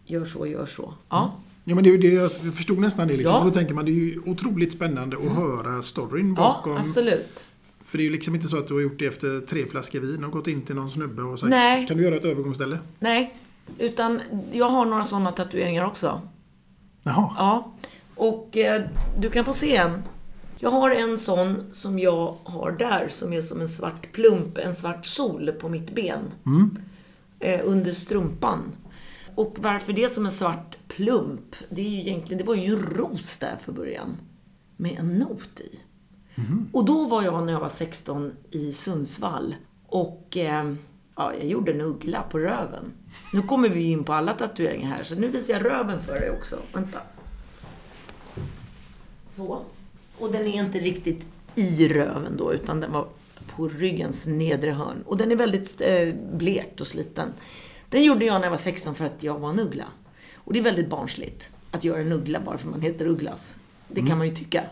Speaker 2: Gör så, gör så. Ja.
Speaker 1: Ja, men det, är det, jag förstod nästan det. Liksom.
Speaker 2: Ja.
Speaker 1: Då tänker man det är ju otroligt spännande att höra storyn
Speaker 2: Ja,
Speaker 1: bakom.
Speaker 2: absolut.
Speaker 1: För det är ju liksom inte så att du har gjort det efter tre flaskor vin och gått in till någon snubbe och sagt
Speaker 2: Nej.
Speaker 1: Kan du göra ett övergångsställe?
Speaker 2: Nej, utan jag har några sådana tatueringar också.
Speaker 1: Jaha.
Speaker 2: Ja, och eh, du kan få se en. Jag har en sån som jag har där som är som en svart plump, en svart sol på mitt ben. Eh, under strumpan. Och varför det är som en svart plump, det är ju egentligen, det var ju en ros där för början. med en not i. Och då var jag när jag var 16 i Sundsvall och eh, ja, jag gjorde en uggla på röven. Nu kommer vi in på alla tatueringar här så nu visar jag röven för dig också. Vänta. Så. Och den är inte riktigt i röven då utan den var på ryggens nedre hörn. Och den är väldigt eh, blekt och sliten. Den gjorde jag när jag var 16 för att jag var en uggla. Och det är väldigt barnsligt att göra en uggla bara för man heter Ugglas. Det kan man ju tycka.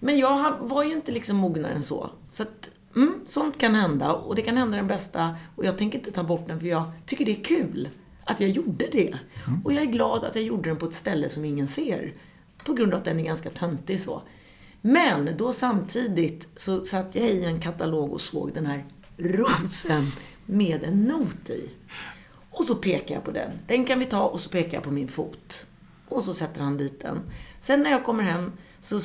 Speaker 2: Men jag var ju inte liksom mognare än så. Så att, mm, sånt kan hända och det kan hända den bästa och jag tänker inte ta bort den för jag tycker det är kul att jag gjorde det. Och jag är glad att jag gjorde den på ett ställe som ingen ser. På grund av att den är ganska töntig så. Men då samtidigt så satt jag i en katalog och såg den här rosen med en not i. Och så pekar jag på den. Den kan vi ta och så pekar jag på min fot. Och så sätter han dit den. Sen när jag kommer hem så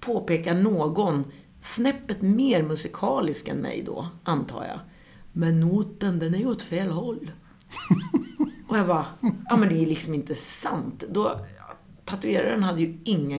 Speaker 2: påpekar någon, snäppet mer musikalisk än mig då, antar jag. Men noten, den är ju åt fel håll. och jag bara, ja men det är liksom inte sant. Då, tatueraren hade ju ingen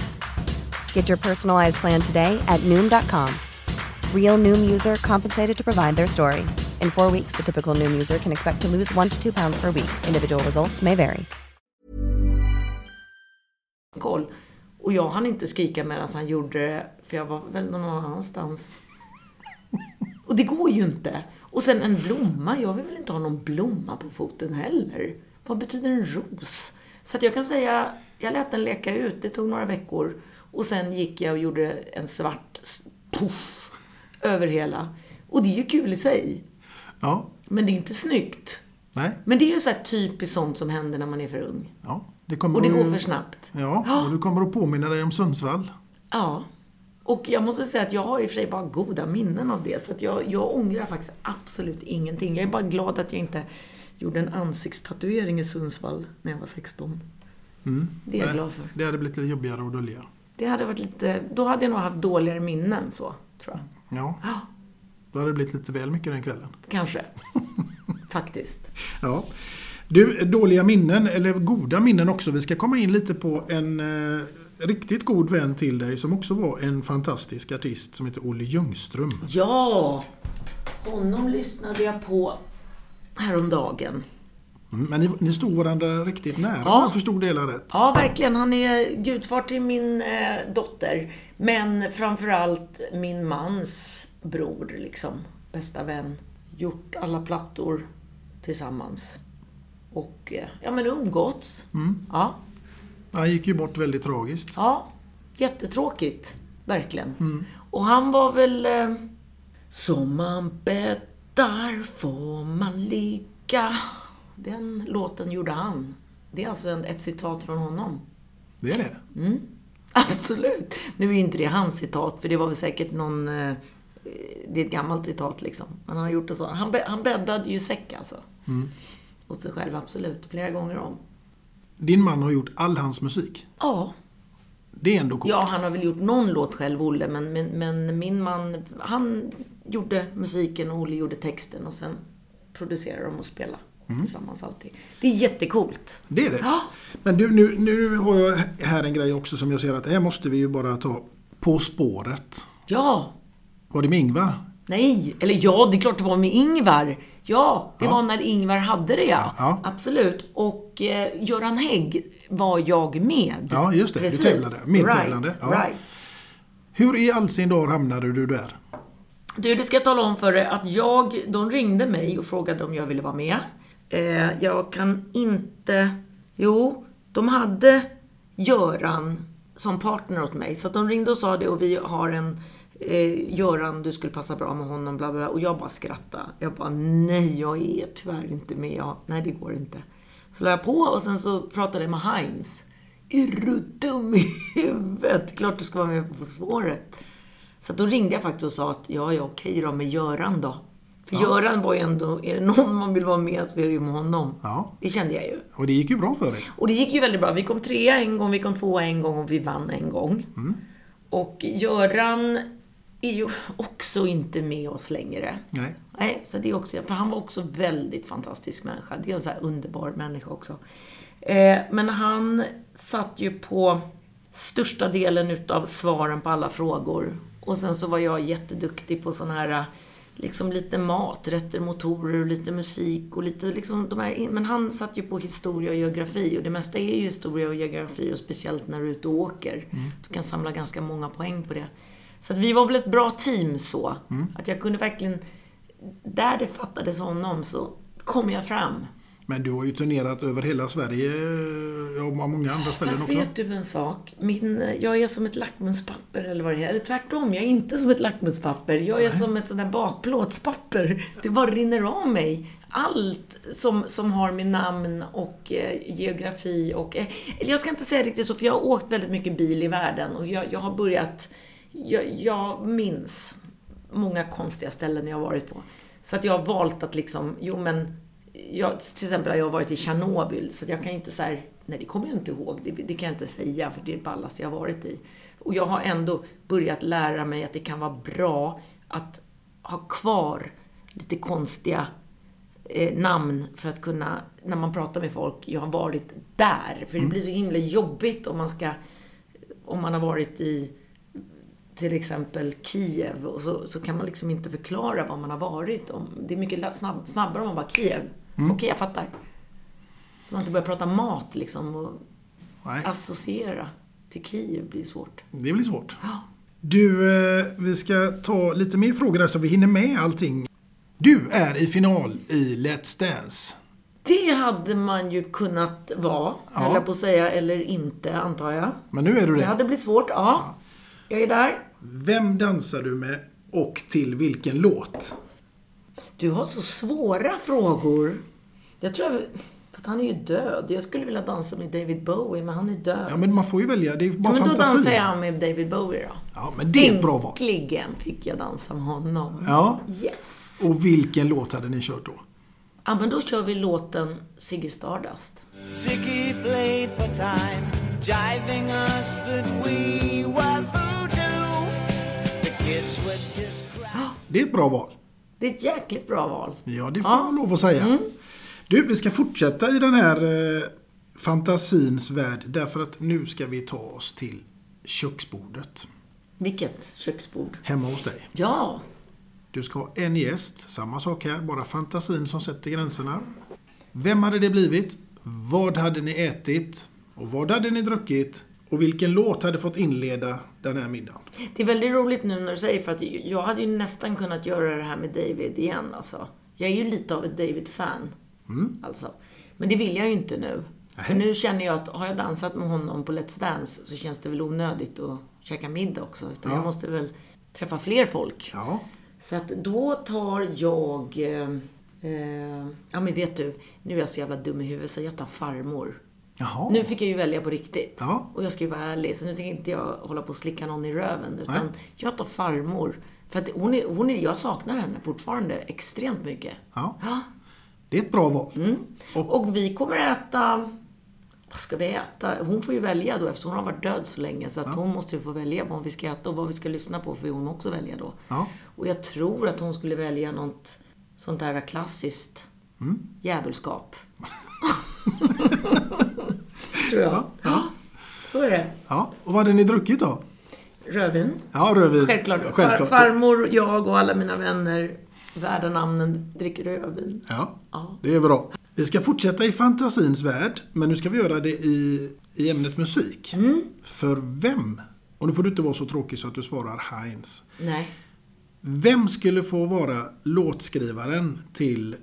Speaker 6: Get your personalized plan today at Noom.com. Real Noom user compensated to provide their story. In four weeks, the typical Noom user can expect to lose one to two pounds per week. Individual results may vary.
Speaker 2: koll. Och jag hann inte skrika medan han gjorde det, för jag var väl någon annanstans. Och det går ju inte. Och sen en blomma, jag vill väl inte ha någon blomma på foten heller. Vad betyder en ros? Så att jag kan säga, jag lät den leka ut, det tog några veckor. Och sen gick jag och gjorde en svart puff över hela. Och det är ju kul i sig.
Speaker 1: Ja,
Speaker 2: Men det är inte snyggt.
Speaker 1: nej.
Speaker 2: Men det är ju så här typiskt sånt som händer när man är för ung.
Speaker 1: Ja, det kommer
Speaker 2: Och det går för snabbt.
Speaker 1: Ja, och du kommer att påminna dig om Sundsvall.
Speaker 2: Ja. Och jag måste säga att jag har i och för sig bara goda minnen av det. Så att jag, jag ångrar faktiskt absolut ingenting. Jag är bara glad att jag inte gjorde en ansiktstatuering i Sundsvall när jag var 16.
Speaker 1: Mm.
Speaker 2: Det är jag
Speaker 1: Nej,
Speaker 2: glad för.
Speaker 1: Det hade blivit lite jobbigare att dölja.
Speaker 2: Det hade varit lite... Då hade jag nog haft dåligare minnen så, tror jag.
Speaker 1: Ja. Då hade det blivit lite väl mycket den kvällen.
Speaker 2: Kanske. <laughs> Faktiskt.
Speaker 1: Ja. Du, dåliga minnen, eller goda minnen också. Vi ska komma in lite på en, eh, riktigt god vän till dig som också var en fantastisk artist som heter Olle Ljungström.
Speaker 2: Ja, honom lyssnade jag på häromdagen.
Speaker 1: Men ni, ni stod varandra riktigt nära
Speaker 2: Ja.
Speaker 1: jag förstod det hela rätt.
Speaker 2: Ja, verkligen. Han är gudfar till min eh, dotter. Men framförallt min mans bror, liksom. Bästa vän. Gjort alla plattor tillsammans. Och, eh, ja men umgåtts.
Speaker 1: Mm.
Speaker 2: Ja.
Speaker 1: Han gick ju bort väldigt tragiskt.
Speaker 2: Ja, jättetråkigt. Verkligen.
Speaker 1: Mm.
Speaker 2: Och han var väl... Eh, Som man bäddar får man ligga. Den låten gjorde han. Det är alltså en, ett citat från honom.
Speaker 1: Det är det.
Speaker 2: Mm. Absolut. Nu är ju inte det hans citat, för det var väl säkert någon... Eh, det är ett gammalt citat liksom. Men han har gjort det så. Han, han bäddade ju säck alltså.
Speaker 1: Mm.
Speaker 2: Åt sig själv, absolut. Flera gånger om.
Speaker 1: Din man har gjort all hans musik.
Speaker 2: Ja.
Speaker 1: Det är ändå coolt.
Speaker 2: Ja, han har väl gjort någon låt själv, Olle, men, men, men min man, han gjorde musiken och Olle gjorde texten och sen producerade de och spelade
Speaker 1: Mm.
Speaker 2: tillsammans alltid. Det är jättecoolt.
Speaker 1: Det är det. Men du, nu, nu har jag här en grej också som jag ser att det här måste vi ju bara ta På spåret.
Speaker 2: Ja!
Speaker 1: Var det med Ingvar?
Speaker 2: Nej, eller ja, det är klart det var med Ingvar. Ja, det
Speaker 1: Ja.
Speaker 2: var när Ingvar hade det ja.
Speaker 1: Ja.
Speaker 2: Absolut. Och eh, Göran Hägg var jag med.
Speaker 1: Ja, just det.
Speaker 2: Precis.
Speaker 1: Du tävlade. Medtävlande.
Speaker 2: Right,
Speaker 1: ja.
Speaker 2: right.
Speaker 1: Hur i all sin dar hamnade du där?
Speaker 2: Du, det ska jag tala om för dig att jag, de ringde mig och frågade om jag ville vara med. Eh, jag kan inte... Jo, de hade Göran som partner åt mig. Så att de ringde och sa det och vi har en eh, Göran, du skulle passa bra med honom, bla bla. bla. Och jag bara skrattade. Jag bara, nej, jag är tyvärr inte med. Jag, nej, det går inte. Så la jag på och sen så pratade jag med Heinz. Är du dum i huvudet? Klart du ska vara med på spåret. Så då ringde jag faktiskt och sa att ja, ja, okej då med Göran då. Göran var ju ändå, är det någon man vill vara med så är det ju med honom.
Speaker 1: Ja.
Speaker 2: Det kände jag ju.
Speaker 1: Och det gick ju bra för dig.
Speaker 2: Och det gick ju väldigt bra. Vi kom trea en gång, vi kom tvåa en gång och vi vann en gång.
Speaker 1: Mm.
Speaker 2: Och Göran är ju också inte med oss längre.
Speaker 1: Nej.
Speaker 2: Nej, så det är också, för han var också väldigt fantastisk människa. Det är en så här underbar människa också. Eh, men han satt ju på största delen utav svaren på alla frågor. Och sen så var jag jätteduktig på sån här liksom lite mat, rätter, motorer och lite musik och lite liksom de här, men han satt ju på historia och geografi och det mesta är ju historia och geografi och speciellt när du är ute och åker. Du kan samla ganska många poäng på det. Så att vi var väl ett bra team så.
Speaker 1: Mm.
Speaker 2: Att jag kunde verkligen, där det fattades honom så kom jag fram.
Speaker 1: Men du har ju turnerat över hela Sverige och många andra ställen
Speaker 2: Fast
Speaker 1: också.
Speaker 2: vet du en sak? Min, jag är som ett lackmuspapper eller vad det är. Eller tvärtom, jag är inte som ett lackmuspapper. Jag är som ett sånt där bakplåtspapper. Det bara rinner av mig. Allt som, som har med namn och eh, geografi och... Eh, eller jag ska inte säga riktigt så, för jag har åkt väldigt mycket bil i världen och jag, jag har börjat... Jag, jag minns många konstiga ställen jag har varit på. Så att jag har valt att liksom, jo men jag, till exempel har jag varit i Tjernobyl, så jag kan ju inte här, nej det kommer jag inte ihåg, det, det kan jag inte säga för det är det ballaste jag har varit i. Och jag har ändå börjat lära mig att det kan vara bra att ha kvar lite konstiga eh, namn för att kunna, när man pratar med folk, jag har varit där. För det blir så himla jobbigt om man ska, om man har varit i till exempel Kiev och så, så kan man liksom inte förklara vad man har varit om. Det är mycket snabb, snabbare om man bara Kiev.
Speaker 1: Mm.
Speaker 2: Okej, jag fattar. Så man inte börjar prata mat liksom och
Speaker 1: Nej.
Speaker 2: associera till Kiev blir svårt.
Speaker 1: Det blir svårt. Du, eh, vi ska ta lite mer frågor där så vi hinner med allting. Du är i final i Let's Dance.
Speaker 2: Det hade man ju kunnat vara,
Speaker 1: Ja.
Speaker 2: jag på att säga, eller inte antar jag.
Speaker 1: Men nu är du
Speaker 2: Det
Speaker 1: det.
Speaker 2: hade blivit svårt, ja. Jag är där.
Speaker 1: Vem dansar du med och till vilken låt?
Speaker 2: Du har så svåra frågor. Jag tror jag... För han är ju död. Jag skulle vilja dansa med David Bowie, men han är död.
Speaker 1: Ja, men man får ju välja. Det är
Speaker 2: Ja,
Speaker 1: bara
Speaker 2: men då
Speaker 1: fantasi.
Speaker 2: dansar jag med David Bowie då.
Speaker 1: Ja, men det är ett bra val.
Speaker 2: Äntligen fick jag dansa med honom.
Speaker 1: Ja.
Speaker 2: Yes!
Speaker 1: Och vilken låt hade ni kört då?
Speaker 2: Ja, men då kör vi låten Ziggy Stardust.
Speaker 7: Ziggy played for time, jiving us that we were voodoo. The kids would just.
Speaker 1: Det är ett bra val.
Speaker 2: Det är ett jäkligt bra val.
Speaker 1: Ja, det får man lov att säga.
Speaker 2: Mm.
Speaker 1: Du, vi ska fortsätta i den här eh, fantasins värld därför att nu ska vi ta oss till köksbordet.
Speaker 2: Vilket köksbord?
Speaker 1: Hemma hos dig.
Speaker 2: Ja,
Speaker 1: Du ska ha en gäst, samma sak här, bara fantasin som sätter gränserna. Vem hade det blivit? Vad hade ni ätit? Och vad hade ni druckit? Och vilken låt hade fått inleda den här middagen?
Speaker 2: det är väldigt roligt nu när du säger för att jag hade ju nästan kunnat göra det här med David igen alltså. Jag är ju lite av ett David-fan. Alltså. Men det vill jag ju inte nu. För nu känner jag att har jag dansat med honom på Let's Dance så känns det väl onödigt att käka middag också. Utan
Speaker 1: Ja.
Speaker 2: jag måste väl träffa fler folk.
Speaker 1: Ja.
Speaker 2: Så att då tar jag... Eh, eh, ja men vet du, nu är jag så jävla dum i huvudet så jag tar farmor.
Speaker 1: Jaha.
Speaker 2: Nu fick jag ju välja på riktigt.
Speaker 1: Ja.
Speaker 2: Och jag ska ju vara ärlig, så nu tänker inte jag hålla på och slicka någon i röven. Utan
Speaker 1: Nej.
Speaker 2: jag tar farmor. För att hon är, hon är, jag saknar henne fortfarande extremt mycket.
Speaker 1: Ja. Det är ett bra val.
Speaker 2: Mm. Och, vi kommer äta... Vad ska vi äta? Hon får ju välja då eftersom hon har varit död så länge. Så att hon måste ju få välja vad vi ska äta och vad vi ska lyssna på får ju hon också välja då.
Speaker 1: Ja.
Speaker 2: Och jag tror att hon skulle välja något sånt där klassiskt
Speaker 1: Mm.
Speaker 2: djävulskap. <laughs> tror jag. Ja. Så är det.
Speaker 1: Ja. Och vad hade ni druckit då?
Speaker 2: Rödvin.
Speaker 1: Ja, rödvin.
Speaker 2: Självklart.
Speaker 1: Självklart.
Speaker 2: Far, farmor, jag och alla mina vänner, värda namnen, dricker rödvin.
Speaker 1: Ja, det är bra. Vi ska fortsätta i fantasins värld, men nu ska vi göra det i, i ämnet musik.
Speaker 2: Mm.
Speaker 1: För vem? Och nu får du inte vara så tråkig så att du svarar Heinz.
Speaker 2: Nej.
Speaker 1: Vem skulle få vara låtskrivaren till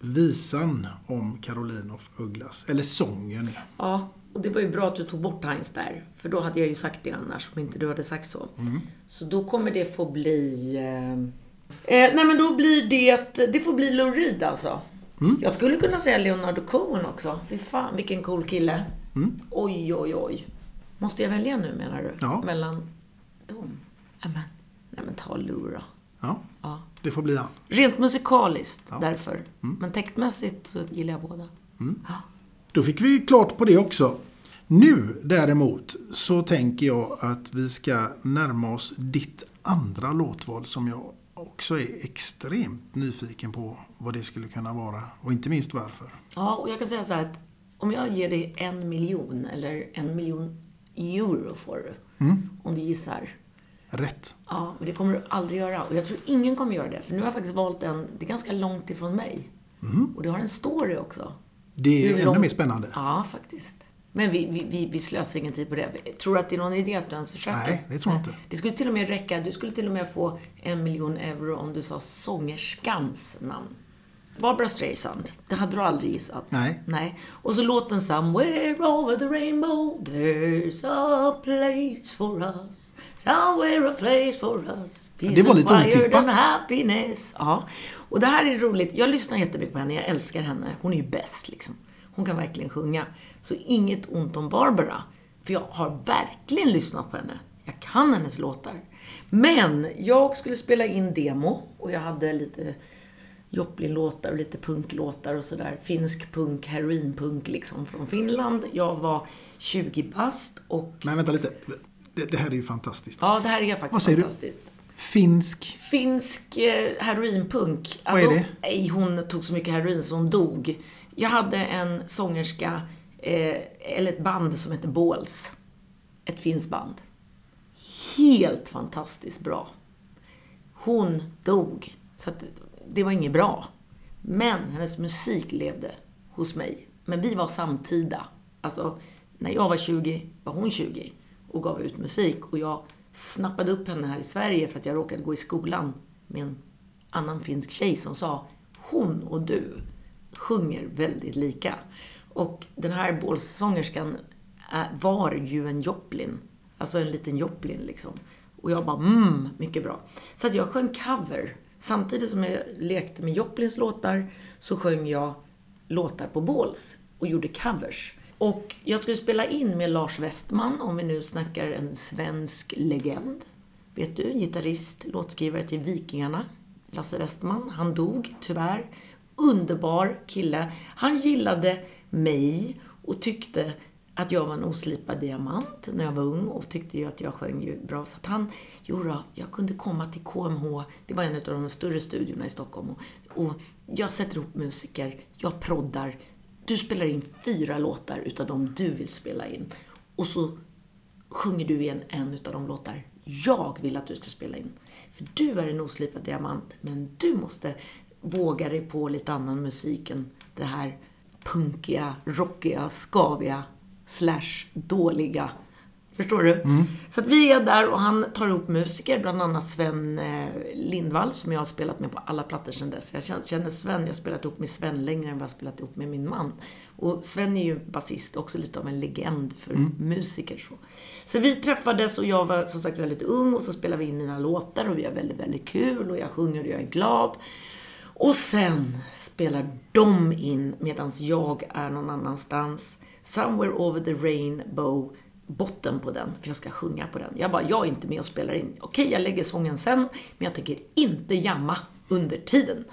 Speaker 1: visan om Caroline of Ugglas? Eller sången?
Speaker 2: Ja, och det var ju bra att du tog bort Heinz där. För då hade jag ju sagt det annars, om inte du hade sagt så.
Speaker 1: Mm.
Speaker 2: Så då kommer det få bli... Eh, eh, nej men då blir det... Det får bli Lou Reed alltså.
Speaker 1: Mm.
Speaker 2: Jag skulle kunna säga Leonardo Cohen också. Fy fan, vilken cool kille.
Speaker 1: Mm.
Speaker 2: Oj, oj, oj. Måste jag välja nu menar du?
Speaker 1: Ja.
Speaker 2: Mellan dem? Nämen, nej men ta Lou då.
Speaker 1: Ja,
Speaker 2: Ja.
Speaker 1: det får bli han.
Speaker 2: Rent musikaliskt
Speaker 1: Ja.
Speaker 2: därför.
Speaker 1: Mm.
Speaker 2: Men textmässigt så gillar jag båda.
Speaker 1: Då fick vi klart på det också. Nu däremot så tänker jag att vi ska närma oss ditt andra låtval som jag också är extremt nyfiken på vad det skulle kunna vara. Och inte minst varför.
Speaker 2: Ja, och jag kan säga så här att om jag ger dig en miljon eller en miljon euro får du.
Speaker 1: Mm.
Speaker 2: Om du gissar.
Speaker 1: Rätt.
Speaker 2: Ja, men det kommer du aldrig göra. Och jag tror ingen kommer göra det. För nu har jag faktiskt valt en, det är ganska långt ifrån mig.
Speaker 1: Mm.
Speaker 2: Och det har en story också.
Speaker 1: Det är
Speaker 2: Hur
Speaker 1: ännu
Speaker 2: lång-
Speaker 1: mer spännande.
Speaker 2: Ja, faktiskt. Men vi, vi, vi, vi slösar ingen tid på det. Tror du att det är någon idé att du ens försöker?
Speaker 1: Nej, det tror jag inte.
Speaker 2: Det skulle till och med räcka. Du skulle till och med få en miljon euro om du sa sångerskans namn. Barbara Streisand. Det hade du aldrig gissat.
Speaker 1: Nej.
Speaker 2: Nej. Och så låten Somewhere over the rainbow There's a place for us Somewhere a place for us Peace
Speaker 1: Det var lite otippat.
Speaker 2: and happiness. Ja. Och det här är roligt. Jag lyssnar jättemycket på henne. Jag älskar henne. Hon är ju bäst liksom. Hon kan verkligen sjunga. Så inget ont om Barbara. För jag har verkligen lyssnat på henne. Jag kan hennes låtar. Men jag skulle spela in demo och jag hade lite Joplin-låtar och lite punklåtar och sådär. Finsk punk, heroinpunk liksom från Finland. Jag var 20 bast och...
Speaker 1: Men vänta lite. Det, det här är ju fantastiskt.
Speaker 2: Ja, det här är
Speaker 1: Vad
Speaker 2: faktiskt
Speaker 1: säger du?
Speaker 2: fantastiskt.
Speaker 1: Finsk.
Speaker 2: Finsk eh, heroinpunk.
Speaker 1: Vad är det?
Speaker 2: Nej, hon tog så mycket heroin så hon dog. Jag hade en sångerska, eh, eller ett band som hette Båls. Ett finskt band. Helt fantastiskt bra. Hon dog. Så att det var inget bra. Men hennes musik levde hos mig. Men vi var samtida. Alltså, när jag var 20 var hon 20 och gav ut musik. Och jag snappade upp henne här i Sverige för att jag råkade gå i skolan med en annan finsk tjej som sa Hon och du sjunger väldigt lika. Och den här bålsångerskan eh, var ju en Joplin. Alltså en liten Joplin liksom. Och jag bara mm, mycket bra. Så att jag sjöng cover. Samtidigt som jag lekte med Joplins låtar så sjöng jag låtar på Båls och gjorde covers. Och jag skulle spela in med Lars Westman, om vi nu snackar en svensk legend. Vet du, gitarrist, låtskrivare till Vikingarna. Lasse Westman, han dog tyvärr. Underbar kille. Han gillade mig och tyckte att jag var en oslipad diamant när jag var ung och tyckte ju att jag sjöng ju bra. Så att han, jo då, jag kunde komma till KMH, det var en av de större studiorna i Stockholm. Och, och jag sätter ihop musiker, jag proddar. Du spelar in fyra låtar utav de du vill spela in. Och så sjunger du igen en utav de låtar jag vill att du ska spela in. För du är en oslipad diamant, men du måste våga dig på lite annan musik än det här punkiga, rockiga, skaviga, slash dåliga. Förstår du? Så att vi är där och han tar ihop musiker, bland annat Sven eh, Lindvall som jag har spelat med på alla plattor sedan dess. Jag känner- Sven, jag har spelat ihop med Sven längre än vad jag har spelat ihop med min man. Och Sven är ju basist, också lite av en legend för musiker. Så. så vi träffades och jag var som sagt väldigt ung och så spelade vi in mina låtar och vi har väldigt, väldigt kul och jag sjunger och jag är glad. Och sen spelar de in medan jag är någon annanstans. Somewhere over the rainbow, botten på den, för jag ska sjunga på den. Jag bara, jag är inte med och spelar in. Okej, jag lägger sången sen, men jag tänker inte jamma under tiden.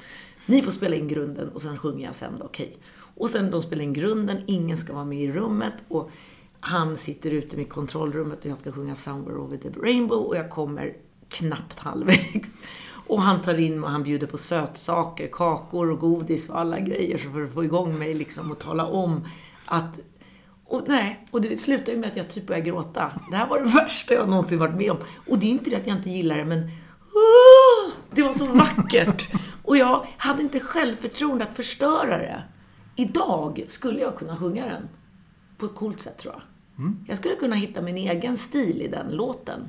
Speaker 2: Ni får spela in grunden och sen sjunger jag sen då, okej. Och sen de spelar in grunden, ingen ska vara med i rummet och han sitter ute med kontrollrummet och jag ska sjunga Somewhere over the rainbow och jag kommer knappt halvvägs. Och han tar in och han bjuder på sötsaker, kakor och godis och alla grejer för att få igång mig liksom och tala om att och nej, och det slutar ju med att jag typ börjar gråta. Det här var det <laughs> värsta jag någonsin varit med om. Och det är inte det att jag inte gillar det, men oh, det var så vackert. Och jag hade inte självförtroende att förstöra det. Idag skulle jag kunna sjunga den på ett coolt sätt tror jag. Jag skulle kunna hitta min egen stil i den låten.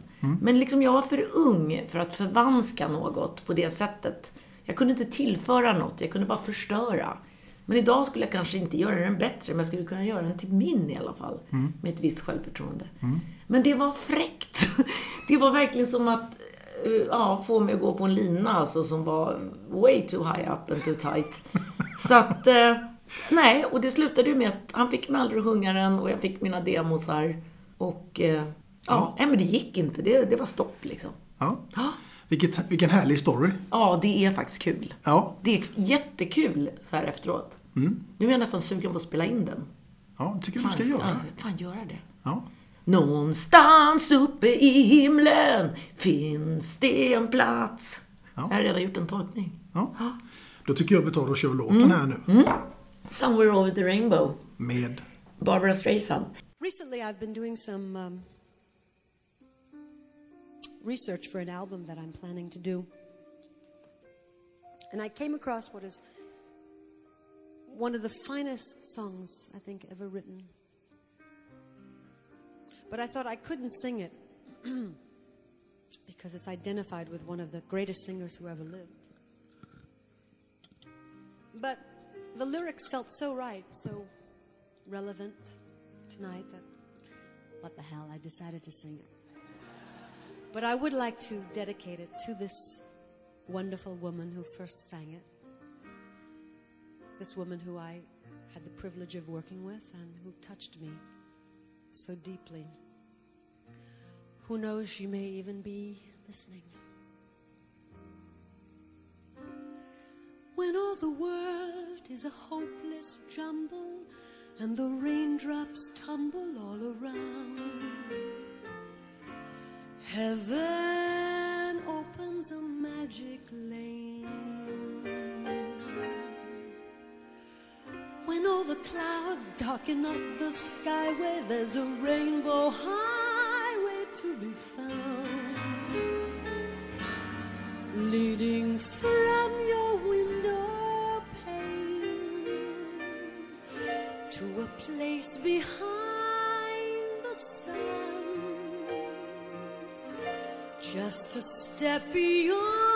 Speaker 2: Men liksom jag var för ung för att förvanska något på det sättet. Jag kunde inte tillföra något, jag kunde bara förstöra. Men idag skulle jag kanske inte göra den bättre, men jag skulle kunna göra den till min i alla fall. Med ett visst självförtroende. Men det var fräckt. <laughs> Det var verkligen som att eh, ja, få mig att gå på en lina alltså, som var way too high up and too tight. Så att, eh, nej, och det slutade ju med att han fick mig aldrig att sjunga den och jag fick mina demosar. Och eh, ja, nej, men det gick inte. Det, det var stopp liksom.
Speaker 1: Ja. Vilket, vilken härlig story.
Speaker 2: Ja, det är faktiskt kul.
Speaker 1: Ja.
Speaker 2: Det är jättekul så här efteråt.
Speaker 1: Mm.
Speaker 2: Nu är jag nästan sugen på att spela in den.
Speaker 1: Ja, tycker du
Speaker 2: Fan,
Speaker 1: ska göra.
Speaker 2: ja, Fan, göra det.
Speaker 1: Ja.
Speaker 2: Någonstans uppe i himlen finns det en plats. Jag har redan gjort en tolkning.
Speaker 1: Ja. Då tycker jag vi tar och kör låten här nu.
Speaker 2: Mm. Somewhere over the rainbow.
Speaker 1: Med
Speaker 2: Barbara Streisand.
Speaker 8: Recently, I've been doing some um, research for an album that I'm planning to do. And I came across what is one of the finest songs I think ever written. But I thought I couldn't sing it <clears throat> because it's identified with one of the greatest singers who ever lived. But the lyrics felt so right, so relevant tonight that what the hell, I decided to sing it. But I would like to dedicate it to this wonderful woman who first sang it. This woman who I had the privilege of working with and who touched me so deeply. Who knows, she may even be listening. When all the world is a hopeless jumble and the raindrops tumble all around, heaven opens a magic lane. When all the clouds darken up the sky, where there's a rainbow highway to be found behind the sun, just a step beyond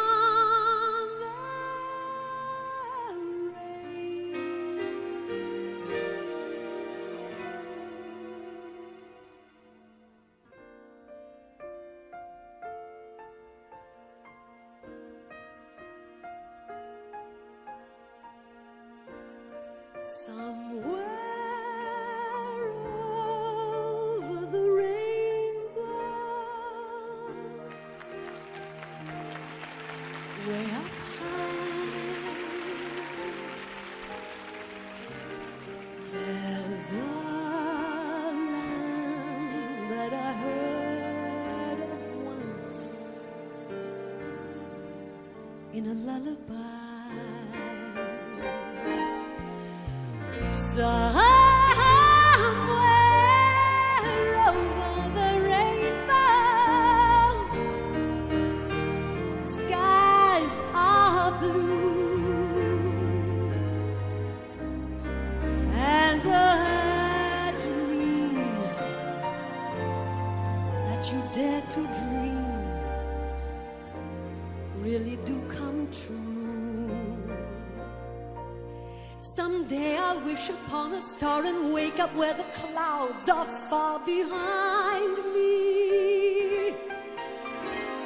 Speaker 8: wake up where the clouds are far behind me.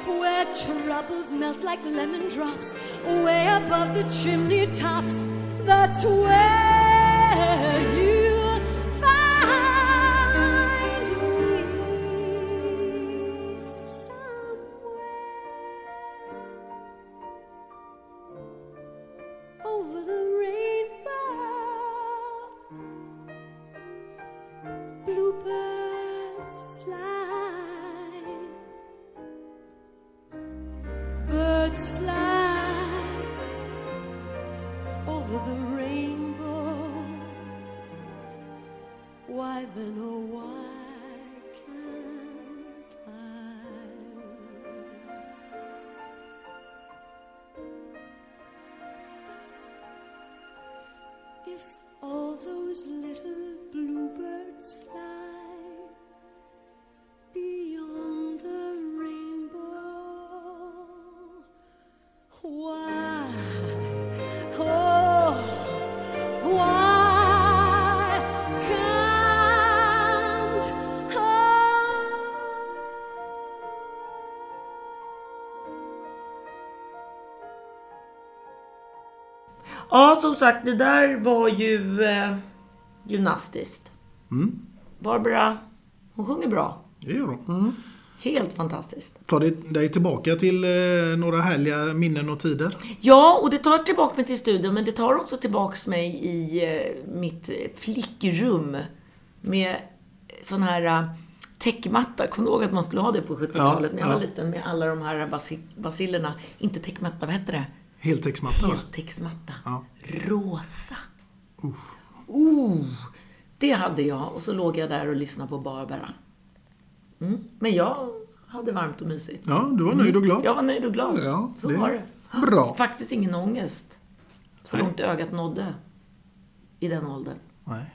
Speaker 8: Where troubles melt like lemon drops, way above the chimney tops. That's where
Speaker 2: som sagt, det där var ju eh, gymnastiskt.
Speaker 1: Mm.
Speaker 2: Barbara, hon sjunger bra.
Speaker 1: Det gör hon.
Speaker 2: Helt fantastiskt.
Speaker 1: Tar det dig tillbaka till eh, några härliga minnen och tider?
Speaker 2: Ja, och det tar tillbaka mig till studion, men det tar också tillbaka mig i eh, mitt flickrum med sån här eh, täckmatta. Kommer du ihåg att man skulle ha det på 70-talet när jag
Speaker 1: Ja,
Speaker 2: var
Speaker 1: ja.
Speaker 2: liten med alla de här basi- basillerna? Inte täckmatta, vad hette det?
Speaker 1: Heltäcksmatta?
Speaker 2: Heltäcksmatta.
Speaker 1: Ja.
Speaker 2: Rosa. Oh, det hade jag. Och så låg jag där och lyssnade på Barbara. Mm. Men jag hade varmt och mysigt.
Speaker 1: Ja, du var nöjd och glad.
Speaker 2: Jag var nöjd och glad.
Speaker 1: Ja,
Speaker 2: så
Speaker 1: det
Speaker 2: var det.
Speaker 1: bra.
Speaker 2: Faktiskt ingen ångest. Så långt ögat nådde. I den åldern.
Speaker 1: Nej.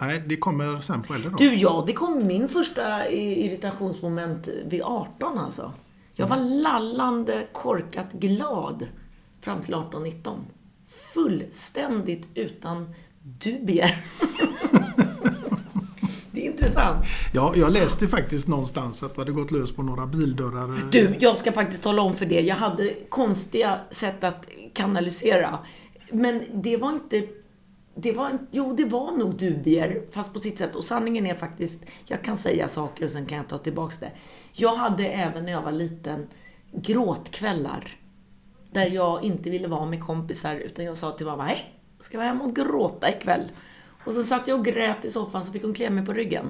Speaker 1: Nej, det kommer sen på äldre dag.
Speaker 2: Du, ja, det kom min första irritationsmoment vid 18 alltså. Jag var lallande, korkat glad fram till 18-19. Fullständigt utan dubier. <laughs> det är intressant.
Speaker 1: Ja, jag läste faktiskt någonstans att du hade gått lös på några bildörrar.
Speaker 2: Du, jag ska faktiskt tala om för det. Jag hade konstiga sätt att kanalisera. Men det var inte... Det var, jo, det var nog dubier, fast på sitt sätt. Och sanningen är faktiskt, jag kan säga saker och sen kan jag ta tillbaks det. Jag hade även när jag var liten gråtkvällar. Där jag inte ville vara med kompisar, utan jag sa till mamma, nej, ska vi hem och gråta ikväll? Och så satt jag och grät i soffan, så fick hon klä mig på ryggen.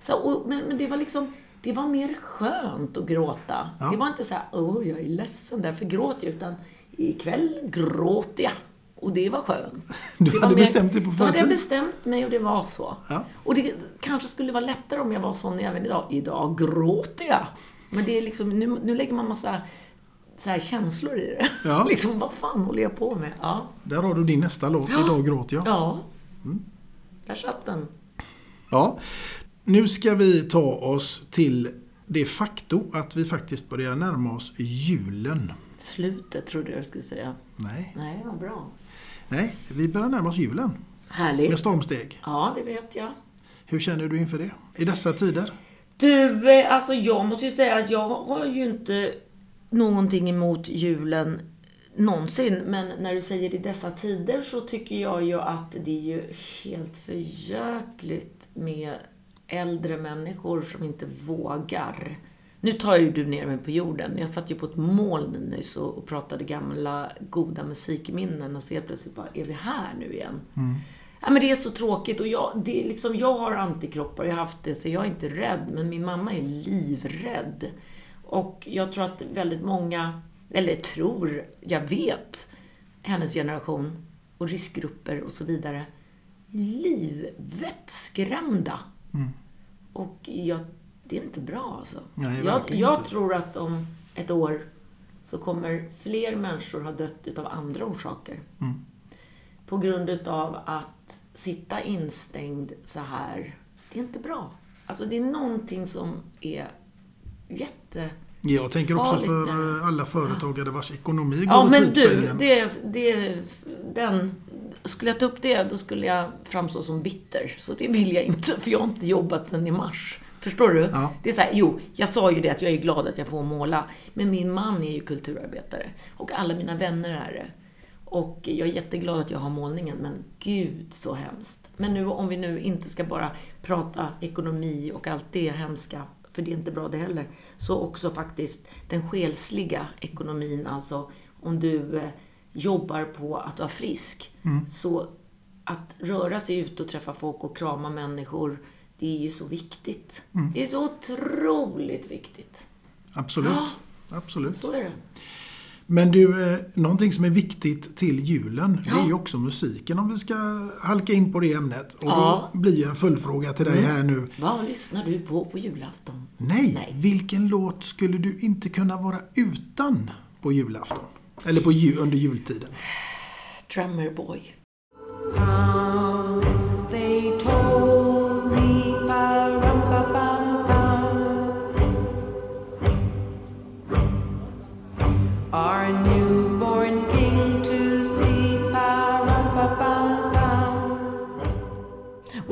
Speaker 2: Så, och, men, men det var liksom, det var mer skönt att gråta.
Speaker 1: Ja.
Speaker 2: Det var inte så här, åh, jag är ledsen, därför gråter jag. Utan ikväll gråter jag. Och det var skönt. <laughs>
Speaker 1: Du
Speaker 2: Det
Speaker 1: hade bestämt dig på
Speaker 2: Då hade jag bestämt mig och det var så.
Speaker 1: Ja.
Speaker 2: Och det kanske skulle vara lättare om jag var sån även idag. Idag gråter jag. Men det är liksom, nu, nu lägger man massa så här känslor i det.
Speaker 1: Ja. <laughs>
Speaker 2: liksom, vad fan håller jag på med? Ja.
Speaker 1: Där har du din nästa låt,
Speaker 2: Ja.
Speaker 1: Idag gråter jag.
Speaker 2: Ja. Där satt den.
Speaker 1: Ja. Nu ska vi ta oss till det faktum att vi faktiskt börjar närma oss julen.
Speaker 2: Slutet trodde jag skulle säga.
Speaker 1: Nej,
Speaker 2: Nej, vad bra.
Speaker 1: Nej, vi börjar närma oss julen.
Speaker 2: Härligt.
Speaker 1: Med stormsteg.
Speaker 2: Ja, det vet jag.
Speaker 1: Hur känner du inför det? I dessa tider?
Speaker 2: Du, eh, alltså jag måste ju säga att jag har ju inte någonting emot julen någonsin. Men när du säger i dessa tider så tycker jag ju att det är ju helt förjökligt med äldre människor som inte vågar. Nu tar ju du ner mig på jorden. Jag satt ju på ett moln nyss och pratade gamla goda musikminnen och så helt plötsligt bara, är vi här nu igen? Ja, men det är så tråkigt och jag, det är liksom, jag har antikroppar, jag har haft det, så jag är inte rädd. Men min mamma är livrädd. Och jag tror att väldigt många, eller tror, jag vet, hennes generation och riskgrupper och så vidare, livvettskrämda.
Speaker 1: Mm.
Speaker 2: Och jag, det är inte bra alltså.
Speaker 1: Nej,
Speaker 2: jag jag
Speaker 1: inte.
Speaker 2: tror att om ett år så kommer fler människor ha dött utav andra orsaker.
Speaker 1: Mm.
Speaker 2: På grund utav att sitta instängd så här, det är inte bra. Alltså det är någonting som är jätte
Speaker 1: Jag tänker också för eh, alla företagare vars ekonomi går
Speaker 2: Ja men du, det, det, den, skulle jag ta upp det då skulle jag framstå som bitter. Så det vill jag inte, för jag har inte jobbat sedan i mars. Förstår du?
Speaker 1: Ja.
Speaker 2: Det är så här, jo, jag sa ju det att jag är glad att jag får måla. Men min man är ju kulturarbetare. Och alla mina vänner är det. Och jag är jätteglad att jag har målningen, men gud så hemskt. Men nu om vi nu inte ska bara prata ekonomi och allt det hemska, för det är inte bra det heller. Så också faktiskt den själsliga ekonomin, alltså om du eh, jobbar på att vara frisk.
Speaker 1: Mm.
Speaker 2: Så att röra sig ut och träffa folk och krama människor, det är ju så viktigt.
Speaker 1: Mm.
Speaker 2: Det är så otroligt viktigt.
Speaker 1: Absolut.
Speaker 2: Ja.
Speaker 1: Absolut.
Speaker 2: Så är det.
Speaker 1: Men du, eh, någonting som är viktigt till julen, det
Speaker 2: Ja.
Speaker 1: är ju också musiken om vi ska halka in på det ämnet. Och
Speaker 2: Ja.
Speaker 1: då blir ju en följdfråga till dig
Speaker 2: Mm.
Speaker 1: här nu.
Speaker 2: Vad lyssnar du på på julafton?
Speaker 1: Nej, vilken låt skulle du inte kunna vara utan på julafton? Eller på ju, under jultiden?
Speaker 2: Drummer Boy.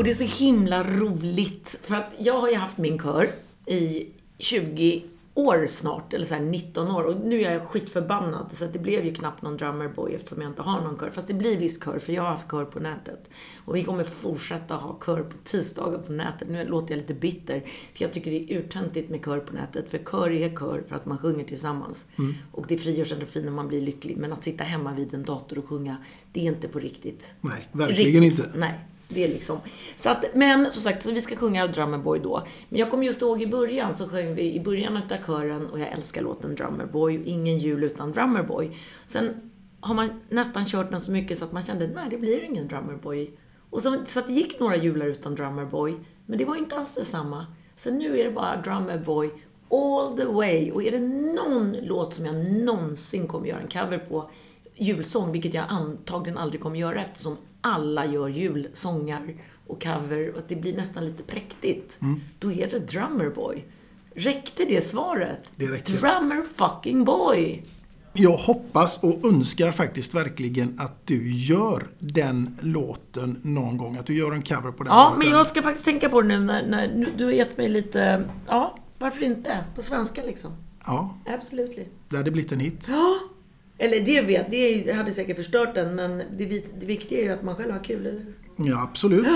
Speaker 2: Det är så himla roligt. För att jag har ju haft min kör i 20 år snart, eller så här 19 år. Och nu är jag skitförbannad. Så att det blev ju knappt någon drummerboy eftersom jag inte har någon kör. Fast det blir visst kör, för jag har haft kör på nätet. Och vi kommer fortsätta ha kör på tisdagar på nätet. Nu låter jag lite bitter. För jag tycker det är urtöntigt med kör på nätet. För kör är kör för att man sjunger tillsammans.
Speaker 1: Mm.
Speaker 2: Och det frigörs endorfin och man blir lycklig. Men att sitta hemma vid en dator och sjunga, det är inte på riktigt.
Speaker 1: Nej, verkligen
Speaker 2: Riktigt.
Speaker 1: inte.
Speaker 2: Nej, det är liksom. Så att, men som sagt, så vi ska sjunga Drummer Boy då. Men jag kommer just ihåg i början så sjöng vi i början utav kören och jag älskar låten Drummer Boy. Ingen jul utan Drummer Boy. Sen har man nästan kört den så mycket så att man kände, nej det blir ingen Drummer Boy. Och så, så att det gick några jular utan Drummer Boy. Men det var inte alls detsamma. Så nu är det bara Drummer Boy all the way. Och är det någon låt som jag någonsin kommer göra en cover på, julsång, vilket jag antagligen aldrig kommer göra eftersom alla gör julsångar och cover och att det blir nästan lite präktigt.
Speaker 1: Mm.
Speaker 2: Då är det Drummer Boy. Räckte det svaret?
Speaker 1: Det räcker.
Speaker 2: Drummer fucking boy!
Speaker 1: Jag hoppas och önskar faktiskt verkligen att du gör den låten någon gång. Att du gör en cover på den
Speaker 2: Ja,
Speaker 1: låten.
Speaker 2: men jag ska faktiskt tänka på det nu när, när nu- du har gett mig lite, ja, varför inte? På svenska liksom.
Speaker 1: Ja,
Speaker 2: Absolutely.
Speaker 1: det hade blivit en hit.
Speaker 2: Ja! Eller det vet, det hade säkert förstört den, men det, viktiga är ju att man själv har kul, eller?
Speaker 1: Ja, absolut.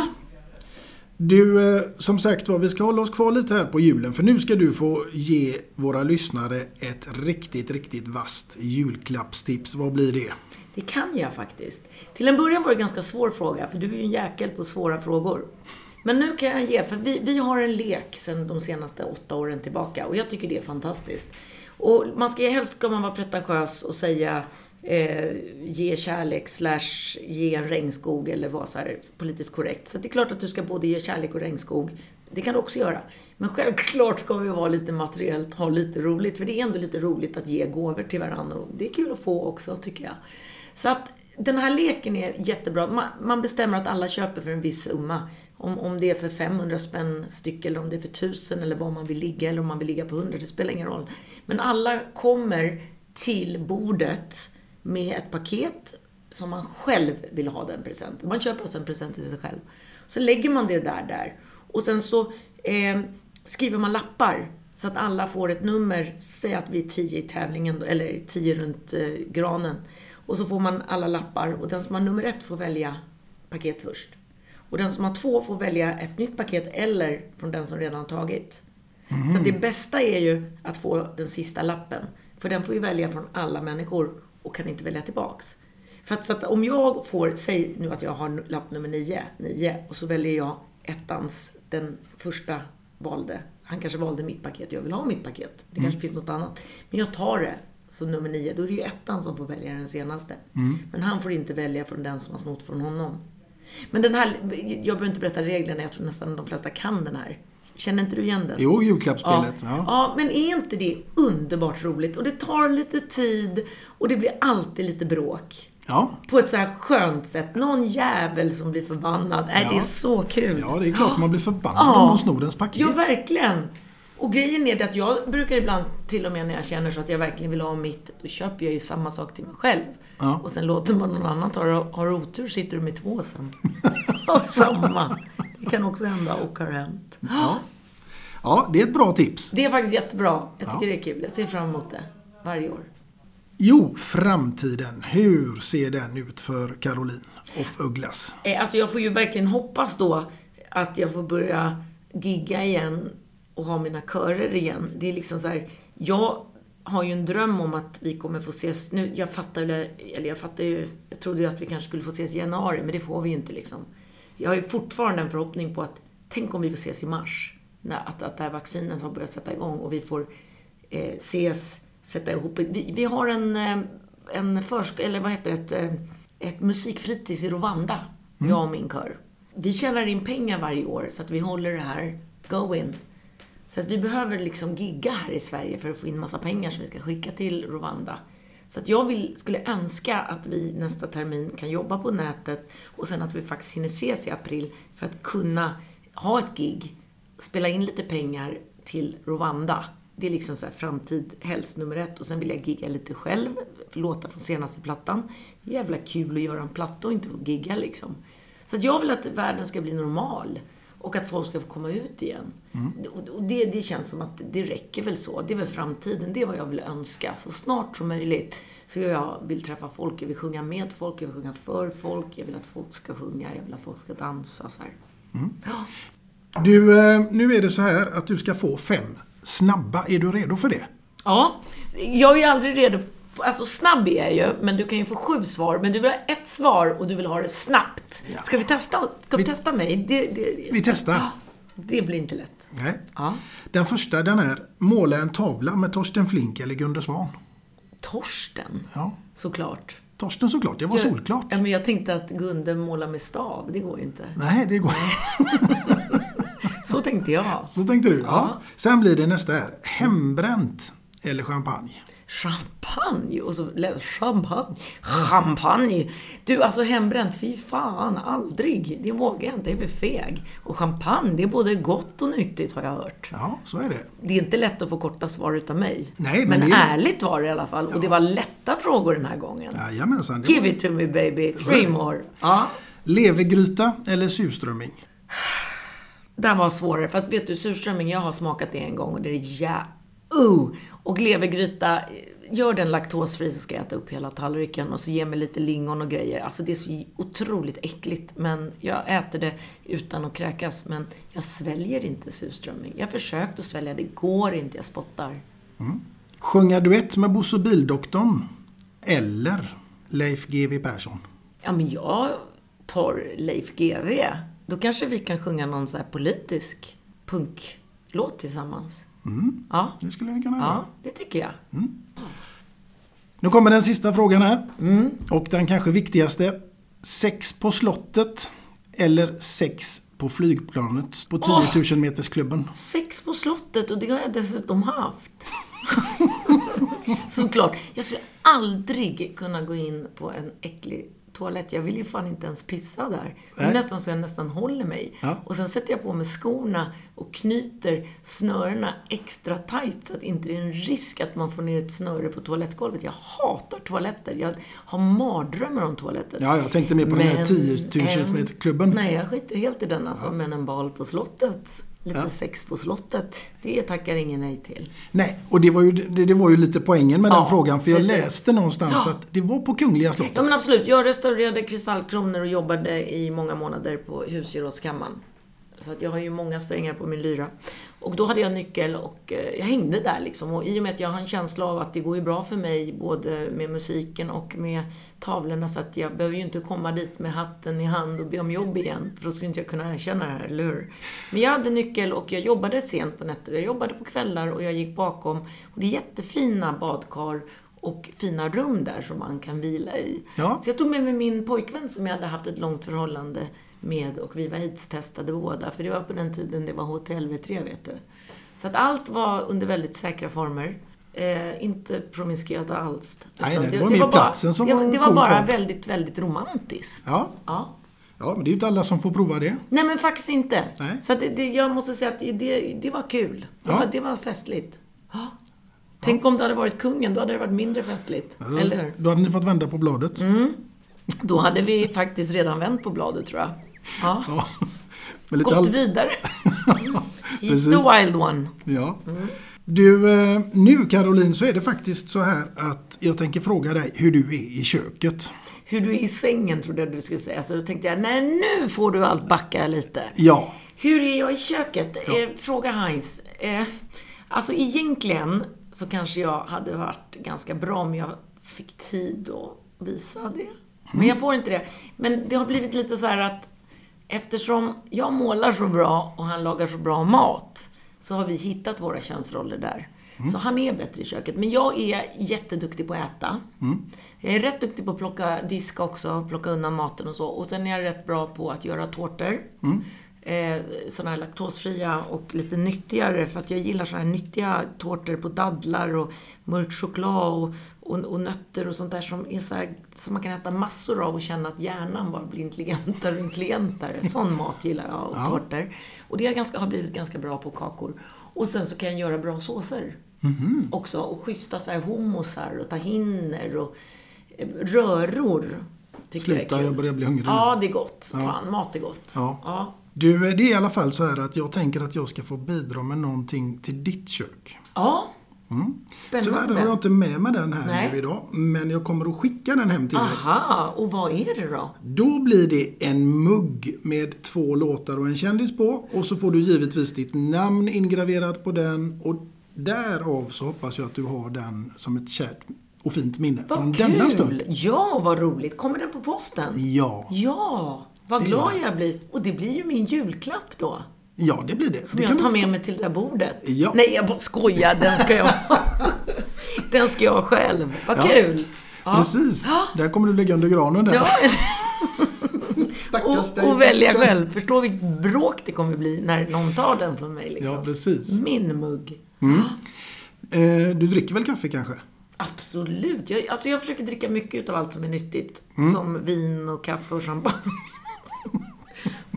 Speaker 1: Du, eh, som sagt var, vi ska hålla oss kvar lite här på julen. För nu ska du få ge våra lyssnare ett riktigt, riktigt vasst julklappstips. Vad blir det?
Speaker 2: Det kan jag faktiskt. Till en början var det en ganska svår fråga, för du är ju en jäkel på svåra frågor. Men nu kan jag ge, för vi, vi har en lek sedan de senaste åtta åren tillbaka och jag tycker det är fantastiskt. Och man ska helst ska man vara pretentiös och säga eh, ge kärlek slash ge en regnskog eller vara så här politiskt korrekt. Så det är klart att du ska både ge kärlek och regnskog. Det kan du också göra. Men självklart ska vi vara lite materiellt, ha lite roligt. För det är ändå lite roligt att ge gåvor till varandra. Och det är kul att få också, tycker jag. Så att den här leken är jättebra. Man, man bestämmer att alla köper för en viss summa. Om, om det är för 500 spänn styck eller om det är för 1000 eller var man vill ligga eller om man vill ligga på 100, det spelar ingen roll. Men alla kommer till bordet med ett paket som man själv vill ha den presenten. Man köper alltså en present till sig själv. Så lägger man det där, där. Och sen så eh, skriver man lappar så att alla får ett nummer. Säg att vi är tio i tävlingen, eller tio runt eh, granen. Och så får man alla lappar och den som har nummer ett får välja paket först. Och den som har två får välja ett nytt paket eller från den som redan tagit.
Speaker 1: Mm.
Speaker 2: Så det bästa är ju att få den sista lappen. För den får ju välja från alla människor och kan inte välja tillbaks. För att, så att om jag får, säg nu att jag har lapp nummer nio, nio och så väljer jag ettans, den första valde. Han kanske valde mitt paket, jag vill ha mitt paket. Det kanske
Speaker 1: Mm.
Speaker 2: finns något annat. Men jag tar det som nummer nio, då är det ju ettan som får välja den senaste.
Speaker 1: Mm.
Speaker 2: Men han får inte välja från den som har snott från honom. Men den här, jag behöver inte berätta reglerna, jag tror nästan de flesta kan den här. Känner inte du igen den?
Speaker 1: Jo, julklappsspelet.
Speaker 2: Ja.
Speaker 1: Ja.
Speaker 2: ja, men är inte det underbart roligt? Och det tar lite tid och det blir alltid lite bråk.
Speaker 1: Ja.
Speaker 2: På ett så här skönt sätt. Någon jävel som blir förbannad. Är
Speaker 1: Ja.
Speaker 2: det är så kul.
Speaker 1: ja, det är klart man blir förbannad
Speaker 2: Ja.
Speaker 1: om någon snor ens paket.
Speaker 2: Ja, verkligen. Och grejen är det att jag brukar ibland, till och med när jag känner så att jag verkligen vill ha mitt, då köper jag ju samma sak till mig själv.
Speaker 1: Ja.
Speaker 2: Och sen låter man någon annan ta det. Har otur sitter du med två sen. <laughs> Av samma. Det kan också hända och har hänt.
Speaker 1: Ja. ja, det är ett bra tips.
Speaker 2: Det är faktiskt jättebra. Jag tycker
Speaker 1: Ja.
Speaker 2: det är kul. Jag ser fram emot det. Varje år.
Speaker 1: Jo, framtiden. Hur ser den ut för Caroline of Ugglas?
Speaker 2: Eh, Alltså jag får ju verkligen hoppas då att jag får börja gigga igen och ha mina körer igen. Det är liksom så här, jag har ju en dröm om att vi kommer få ses nu. Jag fattar eller jag fattar ju, jag trodde ju att vi kanske skulle få ses i januari, men det får vi ju inte liksom. Jag har ju fortfarande en förhoppning på att, tänk om vi får ses i mars. När, att, att det här vaccinet har börjat sätta igång och vi får eh, ses, sätta ihop. Vi, vi har en, eh, en försk... eller vad heter det, ett, eh, ett musikfritids i Rwanda.
Speaker 1: Mm.
Speaker 2: Jag och min kör. Vi tjänar in pengar varje år så att vi håller det här going. Så att vi behöver liksom gigga här i Sverige för att få in massa pengar som vi ska skicka till Rwanda. Så att jag vill, skulle önska att vi nästa termin kan jobba på nätet och sen att vi faktiskt hinner ses i april för att kunna ha ett gig, spela in lite pengar till Rwanda. Det är liksom så här framtid, helst nummer ett. Och sen vill jag gigga lite själv, låta låtar från senaste plattan. Jävla kul att göra en platta och inte få gigga liksom. Så att jag vill att världen ska bli normal. Och att folk ska få komma ut igen. Och- Och det, det känns som att det räcker väl så. Det är väl framtiden. Det är vad jag vill önska. Så snart som möjligt. Så jag vill träffa folk, jag vill sjunga med folk, jag vill sjunga för folk, jag vill att folk ska sjunga, jag vill att folk ska dansa så här.
Speaker 1: Du, eh, nu är det så här att du ska få fem snabba. Är du redo för det?
Speaker 2: Ja, jag är aldrig redo. Alltså snabb är jag ju, men du kan ju få sju svar. Men du vill ha ett svar och du vill ha det snabbt. Ska vi testa, ska vi, testa mig? Det, det,
Speaker 1: Vi testar.
Speaker 2: det blir inte lätt.
Speaker 1: Nej.
Speaker 2: Ja.
Speaker 1: Den första den är Måla en tavla med Torsten Flink eller Gunde Svan.
Speaker 2: Torsten,
Speaker 1: Ja.
Speaker 2: såklart.
Speaker 1: Torsten såklart, det var
Speaker 2: Jag-
Speaker 1: solklart.
Speaker 2: Ja, men jag tänkte att Gunde målar med stav, det går ju inte.
Speaker 1: Nej, det går <laughs>
Speaker 2: Så tänkte jag.
Speaker 1: Så tänkte du? Ja. Sen blir det nästa här. Hembränt eller champagne?
Speaker 2: Champagne och så champagne. Champagne. Du, alltså hembränt, fy fan, aldrig. Det vågar jag inte, jag är för feg. Och champagne, det är både gott och nyttigt har jag hört.
Speaker 1: Ja, så är det.
Speaker 2: Det är inte lätt att få korta svar utav mig.
Speaker 1: Nej, men
Speaker 2: men
Speaker 1: det är-
Speaker 2: ärligt var det i alla fall. Och det var lätta frågor den här gången.
Speaker 1: Jajamensan.
Speaker 2: Give
Speaker 1: var-
Speaker 2: it to me baby, three more. Ja.
Speaker 1: Levergryta eller surströmming?
Speaker 2: Den var svårare. För att vet du, surströmming, jag har smakat det en gång och det är ja... Uh! Och levergryta, gör den laktosfri så ska jag äta upp hela tallriken och så ge mig lite lingon och grejer. Alltså det är så otroligt äckligt. Men jag äter det utan att kräkas. Men jag sväljer inte surströmming. Jag har försökt att svälja, det går inte. Jag spottar.
Speaker 1: Sjunga duett med Bosse Bildoktorn eller Leif GW Persson?
Speaker 2: Ja, men jag tar Leif GW. Då kanske vi kan sjunga någon så här politisk punklåt tillsammans.
Speaker 1: Mm,
Speaker 2: Ja.
Speaker 1: det skulle ni kunna göra.
Speaker 2: Ja, det tycker jag.
Speaker 1: Nu kommer den sista frågan här.
Speaker 2: Mm.
Speaker 1: Och den kanske viktigaste. Sex på slottet eller sex på flygplanet på 10
Speaker 2: Åh!
Speaker 1: 000 metersklubben?
Speaker 2: Sex på slottet och det har jag dessutom haft. <laughs> Såklart. Jag skulle aldrig kunna gå in på en äcklig toalett. Jag vill ju fan inte ens pissa där. Det är nästan så jag nästan håller mig.
Speaker 1: Ja.
Speaker 2: Och sen sätter jag på mig skorna och knyter snörena extra tight så att inte det är en risk att man får ner ett snöre på toalettgolvet. Jag hatar toaletter. Jag har mardrömmar om toaletter.
Speaker 1: Ja, jag tänkte mer på den här
Speaker 2: Men
Speaker 1: 10 000
Speaker 2: en-
Speaker 1: meterklubben.
Speaker 2: Nej, jag skiter helt i den alltså. Men en bal på slottet. Lite
Speaker 1: Ja.
Speaker 2: sex på slottet. Det tackar ingen nej till.
Speaker 1: Nej, och det var ju, det, det var ju lite poängen med
Speaker 2: Ja,
Speaker 1: den frågan. För jag
Speaker 2: precis.
Speaker 1: läste någonstans
Speaker 2: Ja.
Speaker 1: att det var på Kungliga slottet.
Speaker 2: Ja men absolut. Jag restaurerade kristallkronor och jobbade i många månader på husgerådskammaren. Så att jag har ju många strängar på min lyra. Och då hade jag nyckel och eh, jag hängde där liksom. Och i och med att jag har en känsla av att det går ju bra för mig både med musiken och med tavlorna så att jag behöver ju inte komma dit med hatten i hand och be om jobb igen. För då skulle inte jag kunna erkänna det här, eller hur? Men jag hade nyckel och jag jobbade sent på nätter. Jag jobbade på kvällar och jag gick bakom. Och det är jättefina badkar och fina rum där som man kan vila i.
Speaker 1: Ja.
Speaker 2: Så jag tog med mig min pojkvän som jag hade haft ett långt förhållande med och vi var aids-testade båda. För det var på den tiden det var HTLV-3 vet du. Så att allt var under väldigt säkra former. Eh, inte promiskuösa alls.
Speaker 1: Nej, nej, det var mer platsen som
Speaker 2: det,
Speaker 1: var
Speaker 2: Det var bara
Speaker 1: va?
Speaker 2: väldigt, väldigt romantiskt.
Speaker 1: Ja.
Speaker 2: Ja.
Speaker 1: Ja, men det är ju inte alla som får prova det.
Speaker 2: Nej, men faktiskt inte.
Speaker 1: Nej.
Speaker 2: Så det, det, jag måste säga att det, det var kul. Det,
Speaker 1: Ja.
Speaker 2: var, det var festligt. Ja. Tänk om det hade varit kungen, då hade det varit mindre festligt.
Speaker 1: Ja, då,
Speaker 2: Eller hur?
Speaker 1: Då hade ni fått vända på bladet.
Speaker 2: Mm. Då hade vi faktiskt redan vänt på bladet, tror jag. Ja.
Speaker 1: Lite
Speaker 2: Gått
Speaker 1: all-
Speaker 2: vidare. <laughs> He's the wild one.
Speaker 1: Ja. Du, eh, nu Caroline så är det faktiskt så här att jag tänker fråga dig hur du är i köket.
Speaker 2: Hur du är i sängen, trodde jag du skulle säga. Så då tänkte jag, nej nu får du allt backa lite.
Speaker 1: Ja.
Speaker 2: Hur är jag i köket? Eh, fråga Heinz. Eh, alltså egentligen så kanske jag hade varit ganska bra om jag fick tid att visa det. Men jag får inte det. Men det har blivit lite så här att eftersom jag målar så bra och han lagar så bra mat så har vi hittat våra könsroller där. Så han är bättre i köket. Men jag är jätteduktig på att äta. Jag är rätt duktig på att plocka diska också, plocka undan maten och så. Och sen är jag rätt bra på att göra tårtor. Eh, sådana här laktosfria och lite nyttigare för att jag gillar sådana här nyttiga tårtor på dadlar och mörk choklad och, och, och nötter och sånt där som är så här, som man kan äta massor av och känna att hjärnan bara blir intelligentare och intelligentare. Sån mat gillar jag och
Speaker 1: Ja.
Speaker 2: tårtor. Och det har, ganska, har blivit ganska bra på kakor. Och sen så kan jag göra bra såser
Speaker 1: Mhm.
Speaker 2: också. Och schyssta så här hummusar och tahiner och eh, röror. Jag
Speaker 1: Sluta,
Speaker 2: kul.
Speaker 1: jag börjar bli hungrig nu.
Speaker 2: Ja, det är gott.
Speaker 1: Ja.
Speaker 2: Fan, mat är gott.
Speaker 1: Ja.
Speaker 2: ja.
Speaker 1: Du, det är i alla fall så här att jag tänker att jag ska få bidra med någonting till ditt kök.
Speaker 2: Ja,
Speaker 1: Mm.
Speaker 2: spännande.
Speaker 1: Tyvärr har jag inte med mig den här
Speaker 2: Nej.
Speaker 1: nu idag, men jag kommer att skicka den hem till dig.
Speaker 2: Aha, och vad är det då?
Speaker 1: Då blir det en mugg med två låtar och en kändis på. Och så får du givetvis ditt namn ingraverat på den. Och därav så hoppas jag att du har den som ett kärt och fint minne
Speaker 2: Vad
Speaker 1: från
Speaker 2: kul!
Speaker 1: denna stund.
Speaker 2: Ja, vad roligt. Kommer den på posten?
Speaker 1: Ja.
Speaker 2: Ja, vad glad jag blir. Och det blir ju min julklapp då.
Speaker 1: Ja, det blir det.
Speaker 2: Som
Speaker 1: det
Speaker 2: jag tar med mig till det där bordet.
Speaker 1: Ja.
Speaker 2: Nej, jag bara skojar. Den ska jag <laughs> Den ska jag ha själv. Vad
Speaker 1: Ja.
Speaker 2: kul! Ja.
Speaker 1: Precis. Där kommer du lägga under granen där.
Speaker 2: Ja, <laughs>
Speaker 1: Stackars
Speaker 2: och, och välja själv. Förstå vilket bråk det kommer bli när någon tar den från mig. Liksom.
Speaker 1: Ja, precis.
Speaker 2: Min mugg.
Speaker 1: Mm. Eh, du dricker väl kaffe kanske?
Speaker 2: Absolut. Jag, alltså jag försöker dricka mycket av allt som är nyttigt.
Speaker 1: Mm.
Speaker 2: Som vin och kaffe och champagne.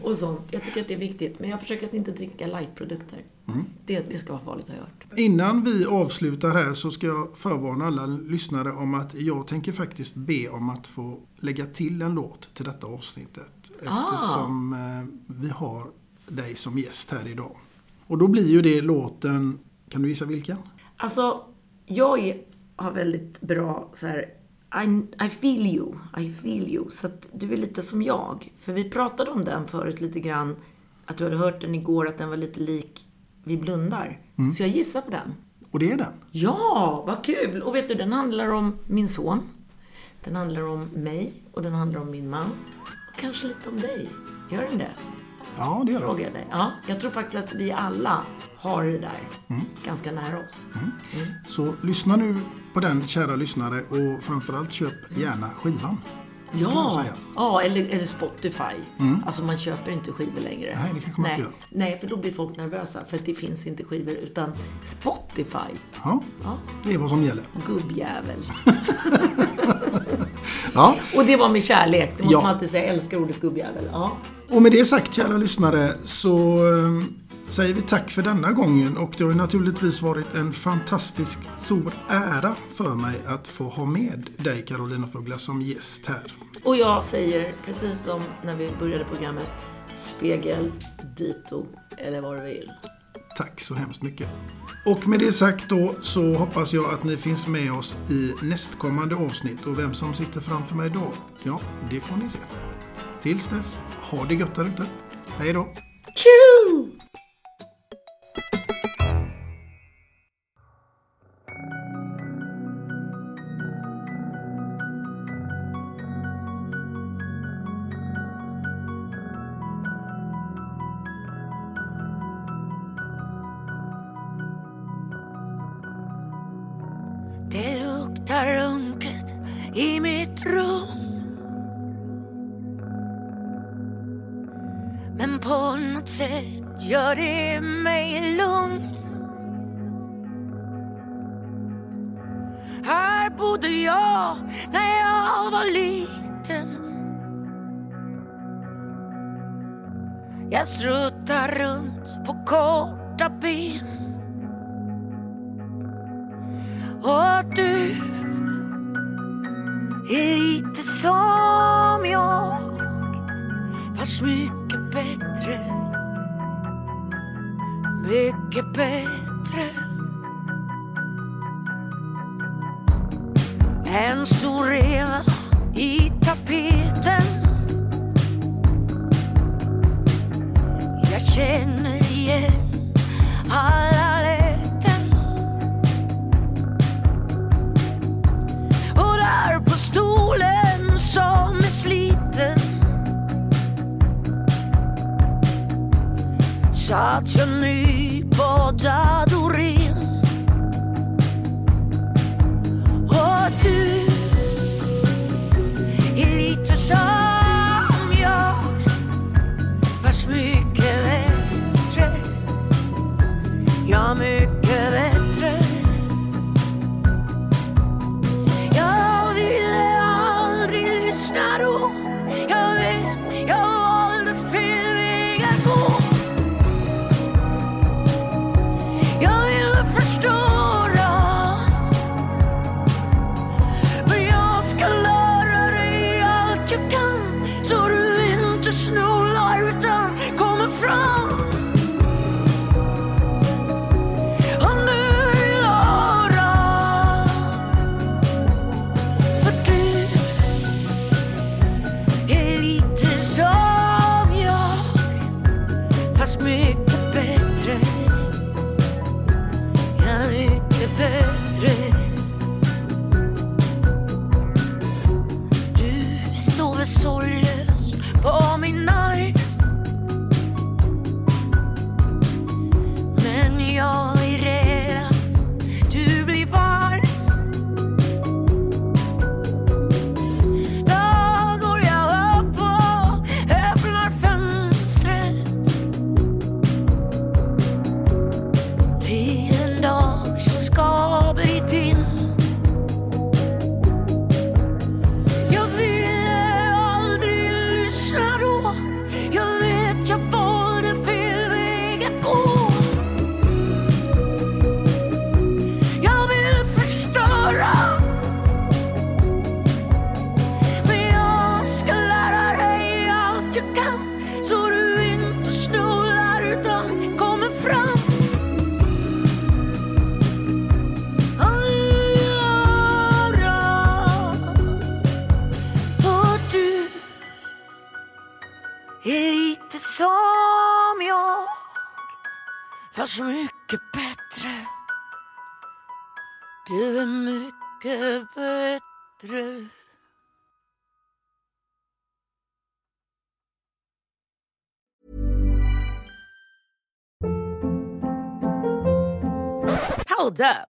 Speaker 2: Och sånt. Jag tycker att det är viktigt. Men jag försöker att inte dricka lightprodukter.
Speaker 1: Mm.
Speaker 2: Det, det ska vara farligt har jag hört.
Speaker 1: Innan vi avslutar här så ska jag förvarna alla lyssnare om att jag tänker faktiskt be om att få lägga till en låt till detta avsnittet. Eftersom eh, vi har dig som gäst här idag. Och då blir ju det låten, kan du gissa vilken?
Speaker 2: Alltså, jag har väldigt bra så här. I, I feel you, I feel you. Så att du är lite som jag. För vi pratade om den förut lite grann. Att du hade hört den igår, att den var lite lik Vi blundar.
Speaker 1: Mm.
Speaker 2: Så jag gissar på den.
Speaker 1: Och det är den.
Speaker 2: Ja, vad kul! Och vet du, den handlar om min son. Den handlar om mig och den handlar om min man. Och kanske lite om dig. Gör den det?
Speaker 1: Ja, det gör den.
Speaker 2: Frågar jag dig. Ja, jag tror faktiskt att vi alla har det där.
Speaker 1: Mm.
Speaker 2: Ganska nära oss.
Speaker 1: Så lyssna nu på den kära lyssnare och framförallt köp gärna skivan.
Speaker 2: Ja, ja eller, eller Spotify.
Speaker 1: Mm.
Speaker 2: Alltså man köper inte skivor längre.
Speaker 1: Nej, det kanske man
Speaker 2: Nej.
Speaker 1: inte gör.
Speaker 2: Nej, för då blir folk nervösa. För att det finns inte skivor utan Spotify.
Speaker 1: Ja,
Speaker 2: Ja.
Speaker 1: det är vad som gäller.
Speaker 2: Gubbjävel. <laughs>
Speaker 1: Ja.
Speaker 2: Och det var med kärlek. Det måste
Speaker 1: Ja.
Speaker 2: man alltid säga. Jag älskar ordet gubbjävel. Ja.
Speaker 1: Och med det sagt kära lyssnare så eh, säger vi tack för denna gången och det har naturligtvis varit en fantastiskt stor ära för mig att få ha med dig Carolina Fuggla som gäst här.
Speaker 2: Och jag säger, precis som när vi började programmet, spegel, dito eller vad du vill.
Speaker 1: Tack så hemskt mycket. Och med det sagt då så hoppas jag att ni finns med oss i nästkommande avsnitt och vem som sitter framför mig då, ja det får ni se. Tills dess, ha det gött där ute. Hej då!
Speaker 2: Tjo!
Speaker 4: Det luktar runket i mitt rum. Men på något sätt gör det mig lugn. Här bodde jag när jag var liten.
Speaker 3: Jag struttar runt på korta ben. Och du är lite som jag Fast mycket bättre. Mycket bättre. En stor reva i tapeten. Satt jag nybadad och Du mycket bättre Hold up.